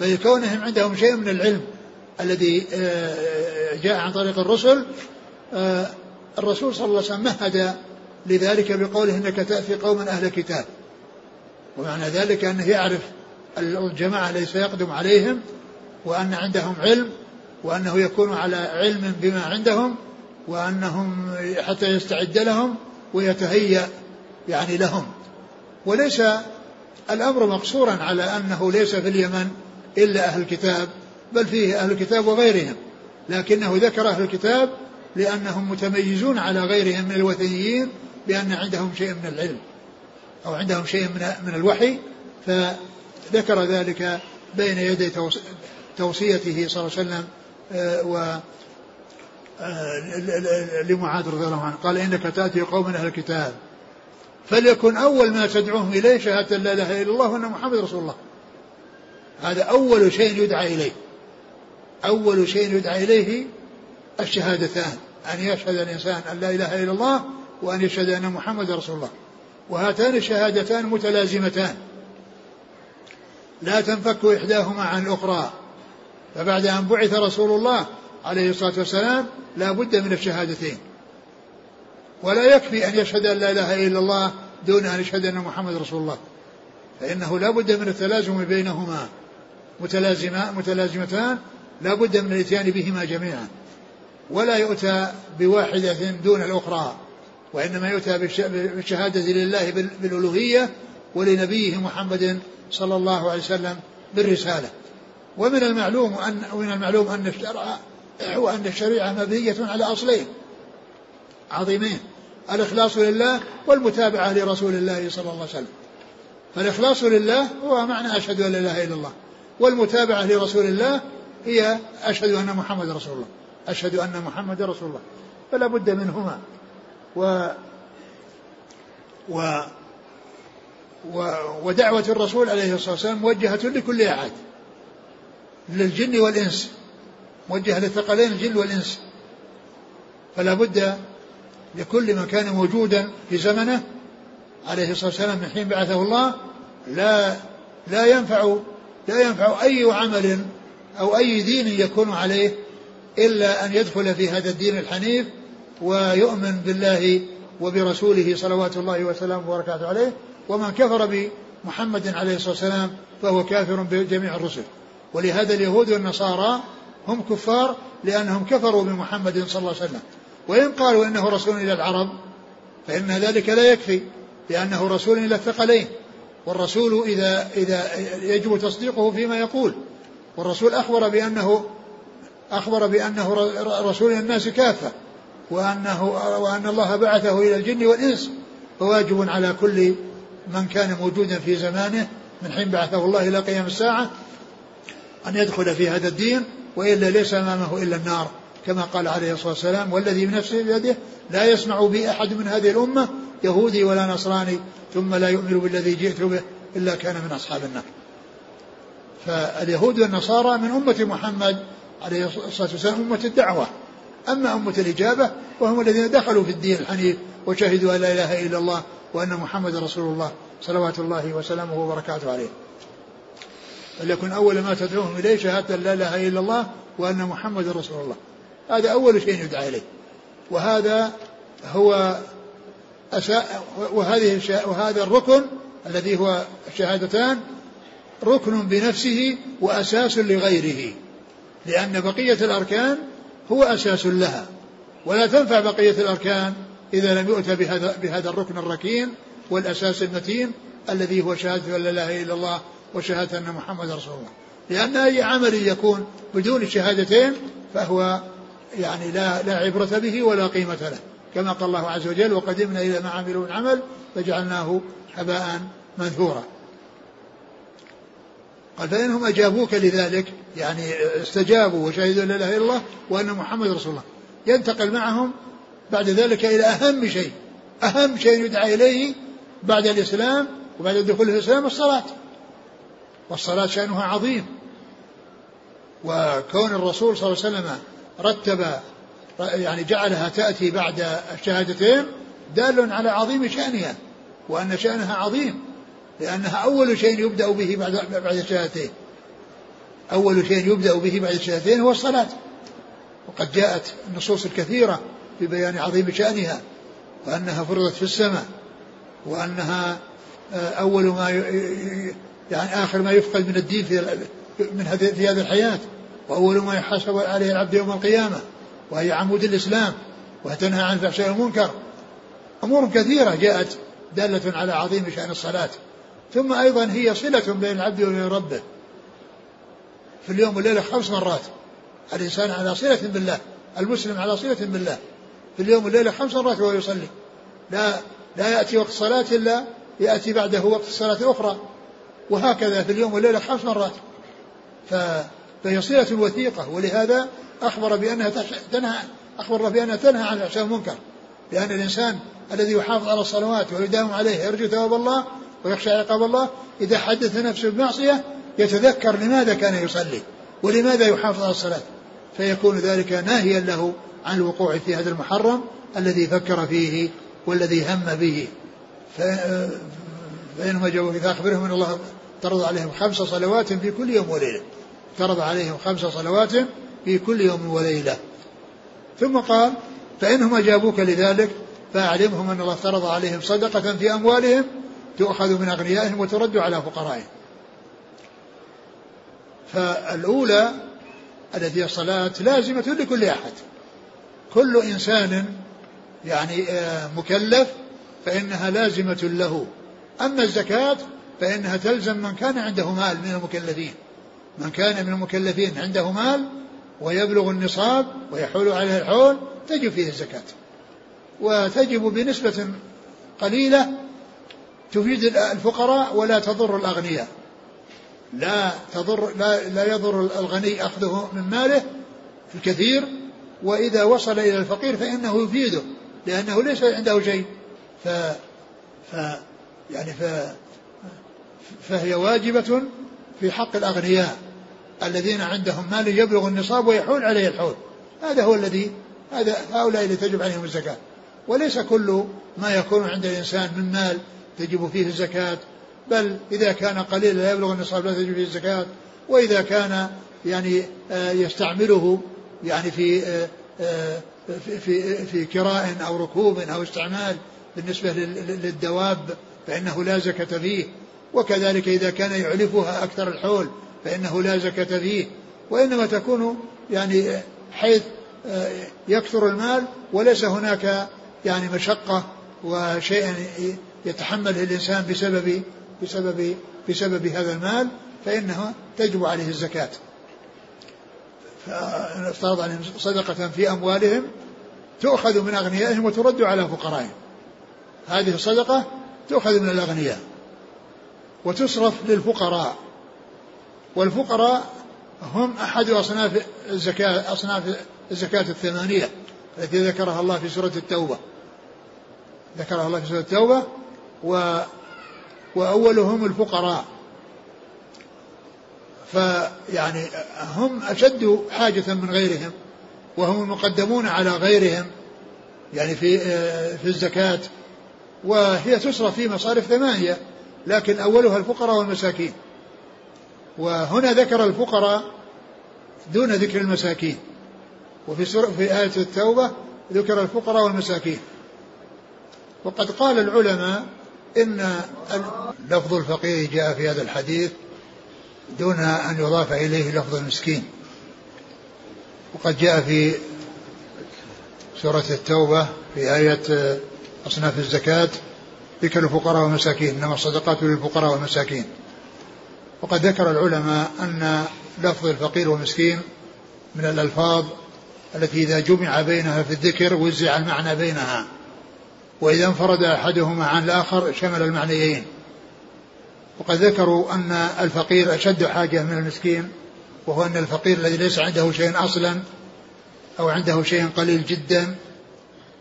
فلكونهم عندهم شيء من العلم الذي آه، جاء عن طريق الرسل آه، الرسول صلى الله عليه وسلم مهد لذلك بقوله إنك تأتي قوما أهل كتاب ومعنى ذلك أنه يعرف الجماعة الذي سيقدم عليهم وأن عندهم علم وأنه يكون على علم بما عندهم وأنهم حتى يستعد لهم ويتهيأ يعني لهم. وليس الأمر مقصورا على أنه ليس في اليمن إلا أهل الكتاب بل فيه أهل الكتاب وغيرهم. لكنه ذكر أهل الكتاب لأنهم متميزون على غيرهم من الوثنيين بأن عندهم شيء من العلم أو عندهم شيء من الوحي فذكر ذلك بين يدي توصيته صلى الله عليه وسلم آه، لمعاذ رضي الله عنه قال إنك تأتي قوم أهل الكتاب فليكن أول ما تدعوهم إليه شهادة لا إله إلا الله وأن محمد رسول الله. هذا أول شيء يدعى إليه. أول شيء يدعى إليه الشهادتان. أن يشهد الإنسان أن لا إله إلا الله وأن يشهد أن محمد رسول الله. وهاتان الشهادتان متلازمتان. لا تنفك إحداهما عن الأخرى. فبعد أن بعث رسول الله عليه الصلاة والسلام لا بد من الشهادتين. ولا يكفي أن يشهد أن لا إله إلا الله دون أن يشهد أن محمد رسول الله. فإنه لا بد من التلازم بينهما. متلازمة متلازمتان لا بد من الإتيان بهما جميعا. ولا يؤتى بواحدة دون الأخرى. وإنما يؤتى بالشهادة لله بالألوهية ولنبيه محمد صلى الله عليه وسلم بالرسالة. ومن المعلوم أن ومن المعلوم أن الشرع هو أن الشريعة مبنية على أصلين عظيمين الإخلاص لله والمتابعة لرسول الله صلى الله عليه وسلم. فالإخلاص لله هو معنى أشهد أن لا إله إلا الله والمتابعة لرسول الله هي أشهد أن محمد رسول الله أشهد أن محمد رسول الله فلا بد منهما. و و و ودعوة الرسول عليه الصلاة والسلام موجهة لكل أحد للجن والإنس. موجهة للثقلين الجن والإنس. فلا بد لكل من كان موجودا في زمنه عليه الصلاة والسلام من حين بعثه الله لا لا ينفع لا ينفع أي عمل أو أي دين يكون عليه إلا أن يدخل في هذا الدين الحنيف ويؤمن بالله وبرسوله صلوات الله وسلامه وبركاته عليه. ومن كفر بمحمد عليه الصلاة والسلام فهو كافر بجميع الرسل. ولهذا اليهود والنصارى هم كفار لأنهم كفروا بمحمد صلى الله عليه وسلم. وإن قالوا إنه رسول إلى العرب فإن ذلك لا يكفي لأنه رسول إلى الثقلين. والرسول إذا إذا يجب تصديقه فيما يقول. والرسول أخبر بأنه أخبر بأنه رسول الناس كافة وأنه وأن الله بعثه إلى الجن والإنس. فواجب على كل من كان موجودا في زمانه من حين بعثه الله إلى قيام الساعة أن يدخل في هذا الدين. وإلا ليس أمامه إلا النار كما قال عليه الصلاة والسلام والذي بنفسه بيده لا يسمع بي أحد من هذه الأمة يهودي ولا نصراني ثم لا يؤمن بالذي جئت به إلا كان من أصحاب النار. فاليهود والنصارى من أمة محمد عليه الصلاة والسلام أمة الدعوة. أما أمة الإجابة وهم الذين دخلوا في الدين الحنيف وشهدوا أن لا إله إلا الله وأن محمد رسول الله صلوات الله وسلامه وبركاته عليه. فليكن أول ما تدعوهم إليه شهادة لا إله إلا الله وأن محمد رسول الله. هذا أول شيء يدعى إليه. وهذا هو أسا وهذه وهذا الركن الذي هو الشهادتان ركن بنفسه وأساس لغيره. لأن بقية الأركان هو أساس لها. ولا تنفع بقية الأركان إذا لم يؤتى بهذا, بهذا الركن الركين والأساس المتين الذي هو شهادة أن لا إله إلا الله وشهادة أن محمد رسول الله. لأن أي عمل يكون بدون الشهادتين فهو يعني لا لا عبرة به ولا قيمة له. كما قال الله عز وجل وقدمنا إلى ما عملوا من عمل فجعلناه هباء منثورا. قال فإنهم أجابوك لذلك يعني استجابوا وشهدوا لا إله إلا الله وأن محمد رسول الله. ينتقل معهم بعد ذلك إلى أهم شيء أهم شيء يدعى إليه بعد الإسلام وبعد الدخول في الإسلام الصلاة. والصلاة شأنها عظيم. وكون الرسول صلى الله عليه وسلم رتب يعني جعلها تأتي بعد الشهادتين دال على عظيم شأنها وأن شأنها عظيم لأنها أول شيء يبدأ به بعد بعد الشهادتين. أول شيء يبدأ به بعد الشهادتين هو الصلاة. وقد جاءت النصوص الكثيرة في بيان عظيم شأنها وأنها فرضت في السماء وأنها آه، أول ما يعني آخر ما يفقد من الدين في من في هذه الحياة. وأول ما يحاسب عليه العبد يوم القيامة وهي عمود الإسلام وتنهى عن الفحشاء والمنكر. أمور كثيرة جاءت دالة على عظيم شأن الصلاة. ثم أيضا هي صلة بين العبد وبين ربه. في اليوم والليلة خمس مرات. الإنسان على صلة بالله المسلم على صلة بالله. في اليوم والليلة خمس مرات وهو يصلي. لا لا يأتي وقت الصلاة إلا يأتي بعده وقت الصلاة الأخرى وهكذا في اليوم والليلة خمس مرات. فهي صلة وثيقة ولهذا أخبر بأنها تنهى أخبر بأنها تنهى عن الفحشاء والمنكر. لأن الإنسان الذي يحافظ على الصلوات ويداوم عليها يرجو ثواب الله ويخشى عقاب الله إذا حدث نفسه بمعصية يتذكر لماذا كان يصلي ولماذا يحافظ على الصلاة. فيكون ذلك ناهيا له عن الوقوع في هذا المحرم الذي فكر فيه والذي هم به فإنهم جاءوا إذا أخبرهم أن الله افترض عليهم خمس صلوات في كل يوم وليلة. افترض عليهم خمس صلوات في كل يوم وليلة. ثم قال فإنهم أجابوك لذلك فأعلمهم أن الله افترض عليهم صدقة في أموالهم تؤخذ من أغنيائهم وترد على فقرائهم. فالأولى التي هي الصلاة لازمة لكل أحد. كل إنسان يعني آه، مكلف فإنها لازمة له. أما الزكاة فإنها تلزم من كان عنده مال من المكلفين. من كان من المكلفين عنده مال ويبلغ النصاب ويحول عليه الحول تجب فيه الزكاة. وتجب بنسبة قليلة تفيد الفقراء ولا تضر الأغنياء. لا تضر لا, لا يضر الغني أخذه من ماله الكثير وإذا وصل إلى الفقير فإنه يفيده لأنه ليس عنده شيء. ف, ف يعني ف فهي واجبة في حق الأغنياء الذين عندهم مال يبلغ النصاب ويحول عليه الحول. هذا هو الذي هذا هؤلاء اللي تجب عليهم الزكاة. وليس كل ما يكون عند الإنسان من مال تجب فيه الزكاة بل إذا كان قليلا لا يبلغ النصاب لا تجب فيه الزكاة. وإذا كان يعني آه، يستعمله يعني آه، آه، في في, في كراء أو ركوب أو استعمال بالنسبة للدواب فإنه لا زكاة فيه. وكذلك إذا كان يعلفها أكثر الحول فإنه لا زكاة فيه. وإنما تكون يعني حيث يكثر المال وليس هناك يعني مشقة وشيء يتحمله الإنسان بسبب بسبب بسبب هذا المال فإنه تجب عليه الزكاة. فافترض عليهم صدقة في أموالهم تؤخذ من أغنيائهم وترد على فقرائهم. هذه الصدقة تؤخذ من الأغنياء وتصرف للفقراء والفقراء هم أحد أصناف الزكاة أصناف الزكاة الثمانية التي ذكرها الله في سورة التوبة. ذكرها الله في سورة التوبة و وأولهم الفقراء. فيعني هم أشد حاجة من غيرهم وهم المقدمون على غيرهم يعني في في الزكاة. وهي تصرف في مصارف ثمانية لكن أولها الفقراء والمساكين. وهنا ذكر الفقراء دون ذكر المساكين. وفي في آية التوبة ذكر الفقراء والمساكين. وقد قال العلماء إن لفظ الفقير جاء في هذا الحديث دون أن يضاف إليه لفظ المسكين. وقد جاء في سورة التوبة في آية أصناف الزكاة ذكر الفقراء والمساكين إنما الصدقات للفقراء والمساكين. وقد ذكر العلماء أن لفظ الفقير والمسكين من الألفاظ التي إذا جمع بينها في الذكر وزع المعنى بينها. وإذا انفرد أحدهما عن الآخر شمل المعنيين. وقد ذكروا أن الفقير أشد حاجة من المسكين وهو أن الفقير الذي ليس عنده شيء أصلا أو عنده شيء قليل جدا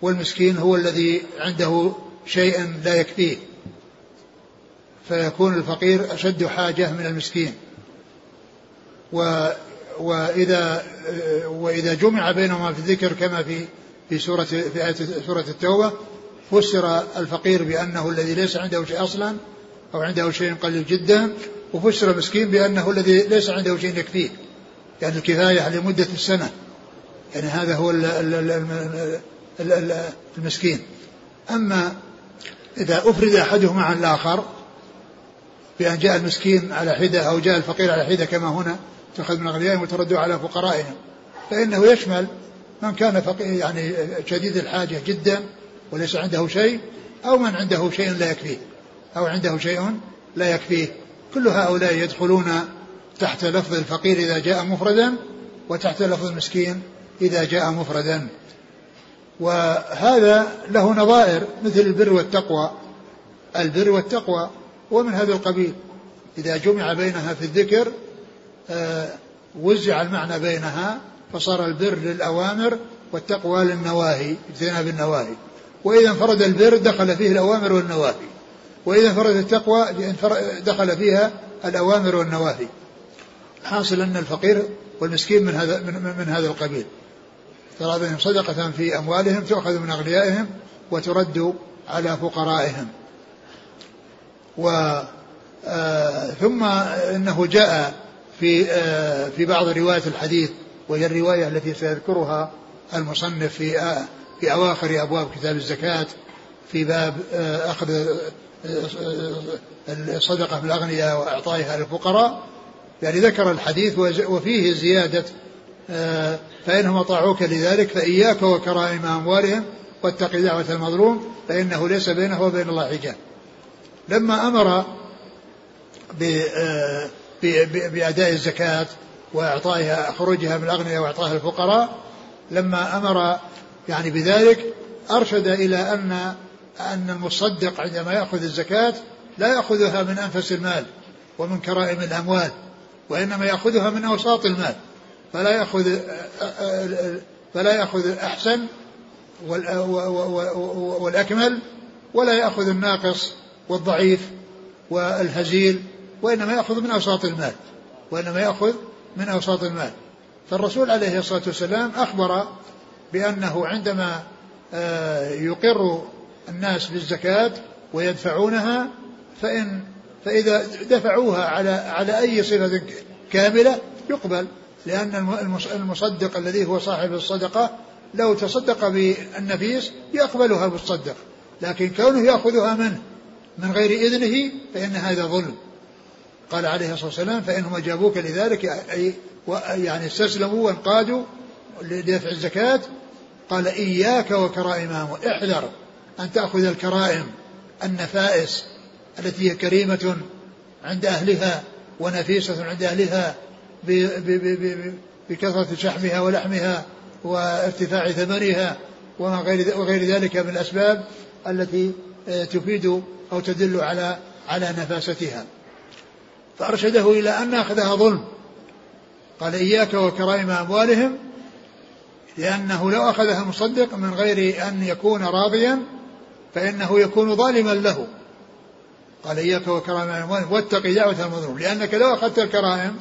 والمسكين هو الذي عنده شيء لا يكفيه فيكون الفقير أشد حاجة من المسكين. و وإذا وإذا جمع بينهما في الذكر كما في في سورة في آية سورة التوبة فسر الفقير بأنه الذي ليس عنده شيء أصلا أو عنده شيء قليل جدا وفسر المسكين بأنه الذي ليس عنده شيء يكفيه. يعني الكفاية لمدة السنة. يعني هذا هو المسكين. أما إذا أفرد أحدهما عن الآخر بأن جاء المسكين على حدة أو جاء الفقير على حدة كما هنا تأخذ من أغنيائهم وتردوا على فقرائهم فإنه يشمل من كان فقير يعني شديد الحاجة جدا وليس عنده شيء أو من عنده شيء لا يكفيه أو عنده شيء لا يكفيه. كل هؤلاء يدخلون تحت لفظ الفقير إذا جاء مفردا وتحت لفظ المسكين إذا جاء مفردا. وهذا له نظائر مثل البر والتقوى. البر والتقوى ومن هذا القبيل. إذا جمع بينها في الذكر آه، وزع المعنى بينها فصار البر للأوامر والتقوى للنواهي اجتناب النواهي. وإذا انفرد البر دخل فيه الأوامر والنواهي. وإذا انفرد التقوى دخل فيها الأوامر والنواهي. حاصل أن الفقير والمسكين من هذا من, من هذا القبيل. ترى بهم صدقة في أموالهم تؤخذ من أغنيائهم وترد على فقرائهم. و آه ثم إنه جاء في آه في بعض روايات الحديث وهي الرواية التي سيذكرها المصنف في في أواخر أبواب كتاب الزكاة في باب أخذ الصدقة بالأغنياء وإعطائها للفقراء. يعني ذكر الحديث وفيه زيادة فإنهم أطاعوك لذلك فإياك وكرائم أموالهم واتق دعوة المظلوم فإنه ليس بينه وبين الله حجاب. لما أمر بأداء الزكاة وإعطائها خروجها من الأغنياء وإعطائها الفقراء لما أمر يعني بذلك أرشد إلى أن أن المصدق عندما يأخذ الزكاة لا يأخذها من أنفس المال ومن كرائم الأموال وإنما يأخذها من أوساط المال. فلا يأخذ فلا يأخذ الأحسن والأكمل ولا يأخذ الناقص والضعيف والهزيل وإنما يأخذ من أوساط المال وإنما يأخذ من أوساط المال. فالرسول عليه الصلاة والسلام أخبر بأنه عندما آه، يقر الناس بالزكاة ويدفعونها فإن فإذا دفعوها على على أي صفة كاملة يقبل. لأن المصدق الذي هو صاحب الصدقة لو تصدق بالنفيس يقبلها بالصدق لكن كونه يأخذها منه من غير إذنه فإن هذا ظلم. قال عليه الصلاة والسلام فإنهم أجابوك لذلك أي يعني استسلموا وانقادوا لدفع الزكاة. قال إياك وكرائم احذر أن تأخذ الكرائم النفائس التي هي كريمة عند أهلها ونفيسة عند أهلها بكثرة شحمها ولحمها وارتفاع ثمنها وغير ذلك من الأسباب التي آه، تفيد أو تدل على على نفاستها. فأرشده إلى أن أخذها ظلم. قال إياك وكرائم أموالهم لأنه لو أخذها مصدق من غير أن يكون راضيا فإنه يكون ظالما له. قال إياك وكرائم أموالهم واتق دعوة المظلوم لأنك لو أخذت الكرائم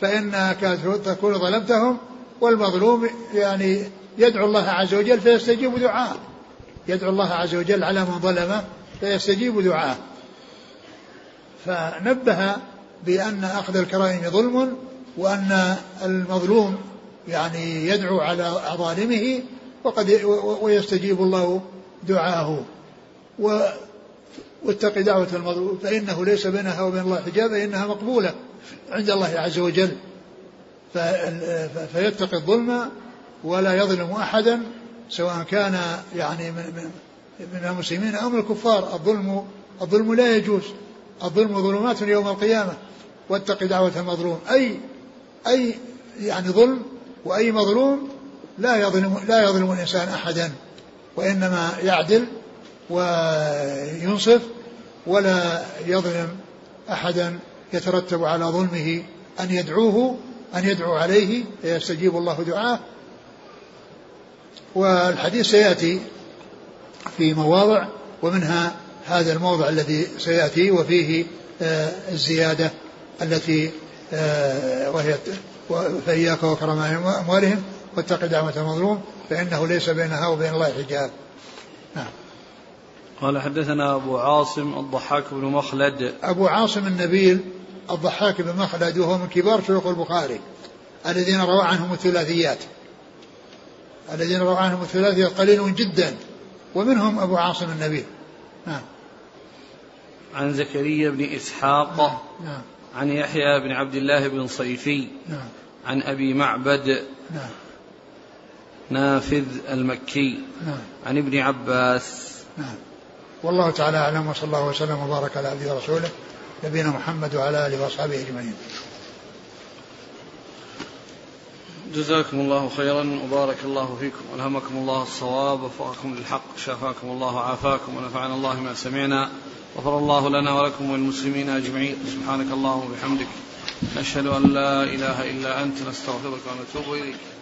فإنك تكون ظلمتهم والمظلوم يعني يدعو الله عز وجل فيستجيب دعاءه يدعو الله عز وجل على من ظلمه فيستجيب دعاءه فنبه بأن أخذ الكرائم ظلم وأن المظلوم يعني يدعو على ظالمه وقد ويستجيب الله دعاءه. و واتق دعوة المظلوم فإنه ليس بينها وبين الله حجاب إنها مقبولة. عند الله عز وجل. فيتقي الظلم ولا يظلم أحدا سواء كان يعني من من المسلمين أو من الكفار. الظلم الظلم لا يجوز. الظلم ظلمات يوم القيامة. واتق دعوة المظلوم. أي أي يعني ظلم وأي مظلوم لا يظلم لا يظلم الإنسان أحدا وإنما يعدل وينصف ولا يظلم أحدا. يترتب على ظلمه أن يدعوه أن يدعو عليه فيستجيب الله دعاه. والحديث سيأتي في مواضع ومنها هذا الموضع الذي سيأتي وفيه آه، الزيادة التي آه، وهي فإياك وكرم أموالهم واتق دعوة المظلوم فإنه ليس بينها وبين الله حجاب. نعم. قال حدثنا أبو عاصم الضحاك بن مخلد أبو عاصم النبيل الضحاك بن مخلد وهو من كبار شيوخ البخاري الذين روى عنهم الثلاثيات الذين روى عنهم الثلاثيات قليل جدا ومنهم أبو عاصم النبيل نعم عن زكريا بن إسحاق نعم. نعم. عن يحيى بن عبد الله بن صيفي نعم. عن أبي معبد نعم. نافذ المكي نعم. عن ابن عباس نعم والله تعالى أعلم وصلى الله وسلم وبارك على عبده ورسوله نبينا محمد وعلى آله وأصحابه أجمعين. جزاكم الله خيرا وبارك الله فيكم ألهمكم الله الصواب وفقكم للحق شافاكم الله وعافاكم ونفعنا الله ما سمعنا غفر الله لنا ولكم وللمسلمين أجمعين. سبحانك اللهم وبحمدك نشهد أن لا إله إلا أنت نستغفرك ونتوب إليك.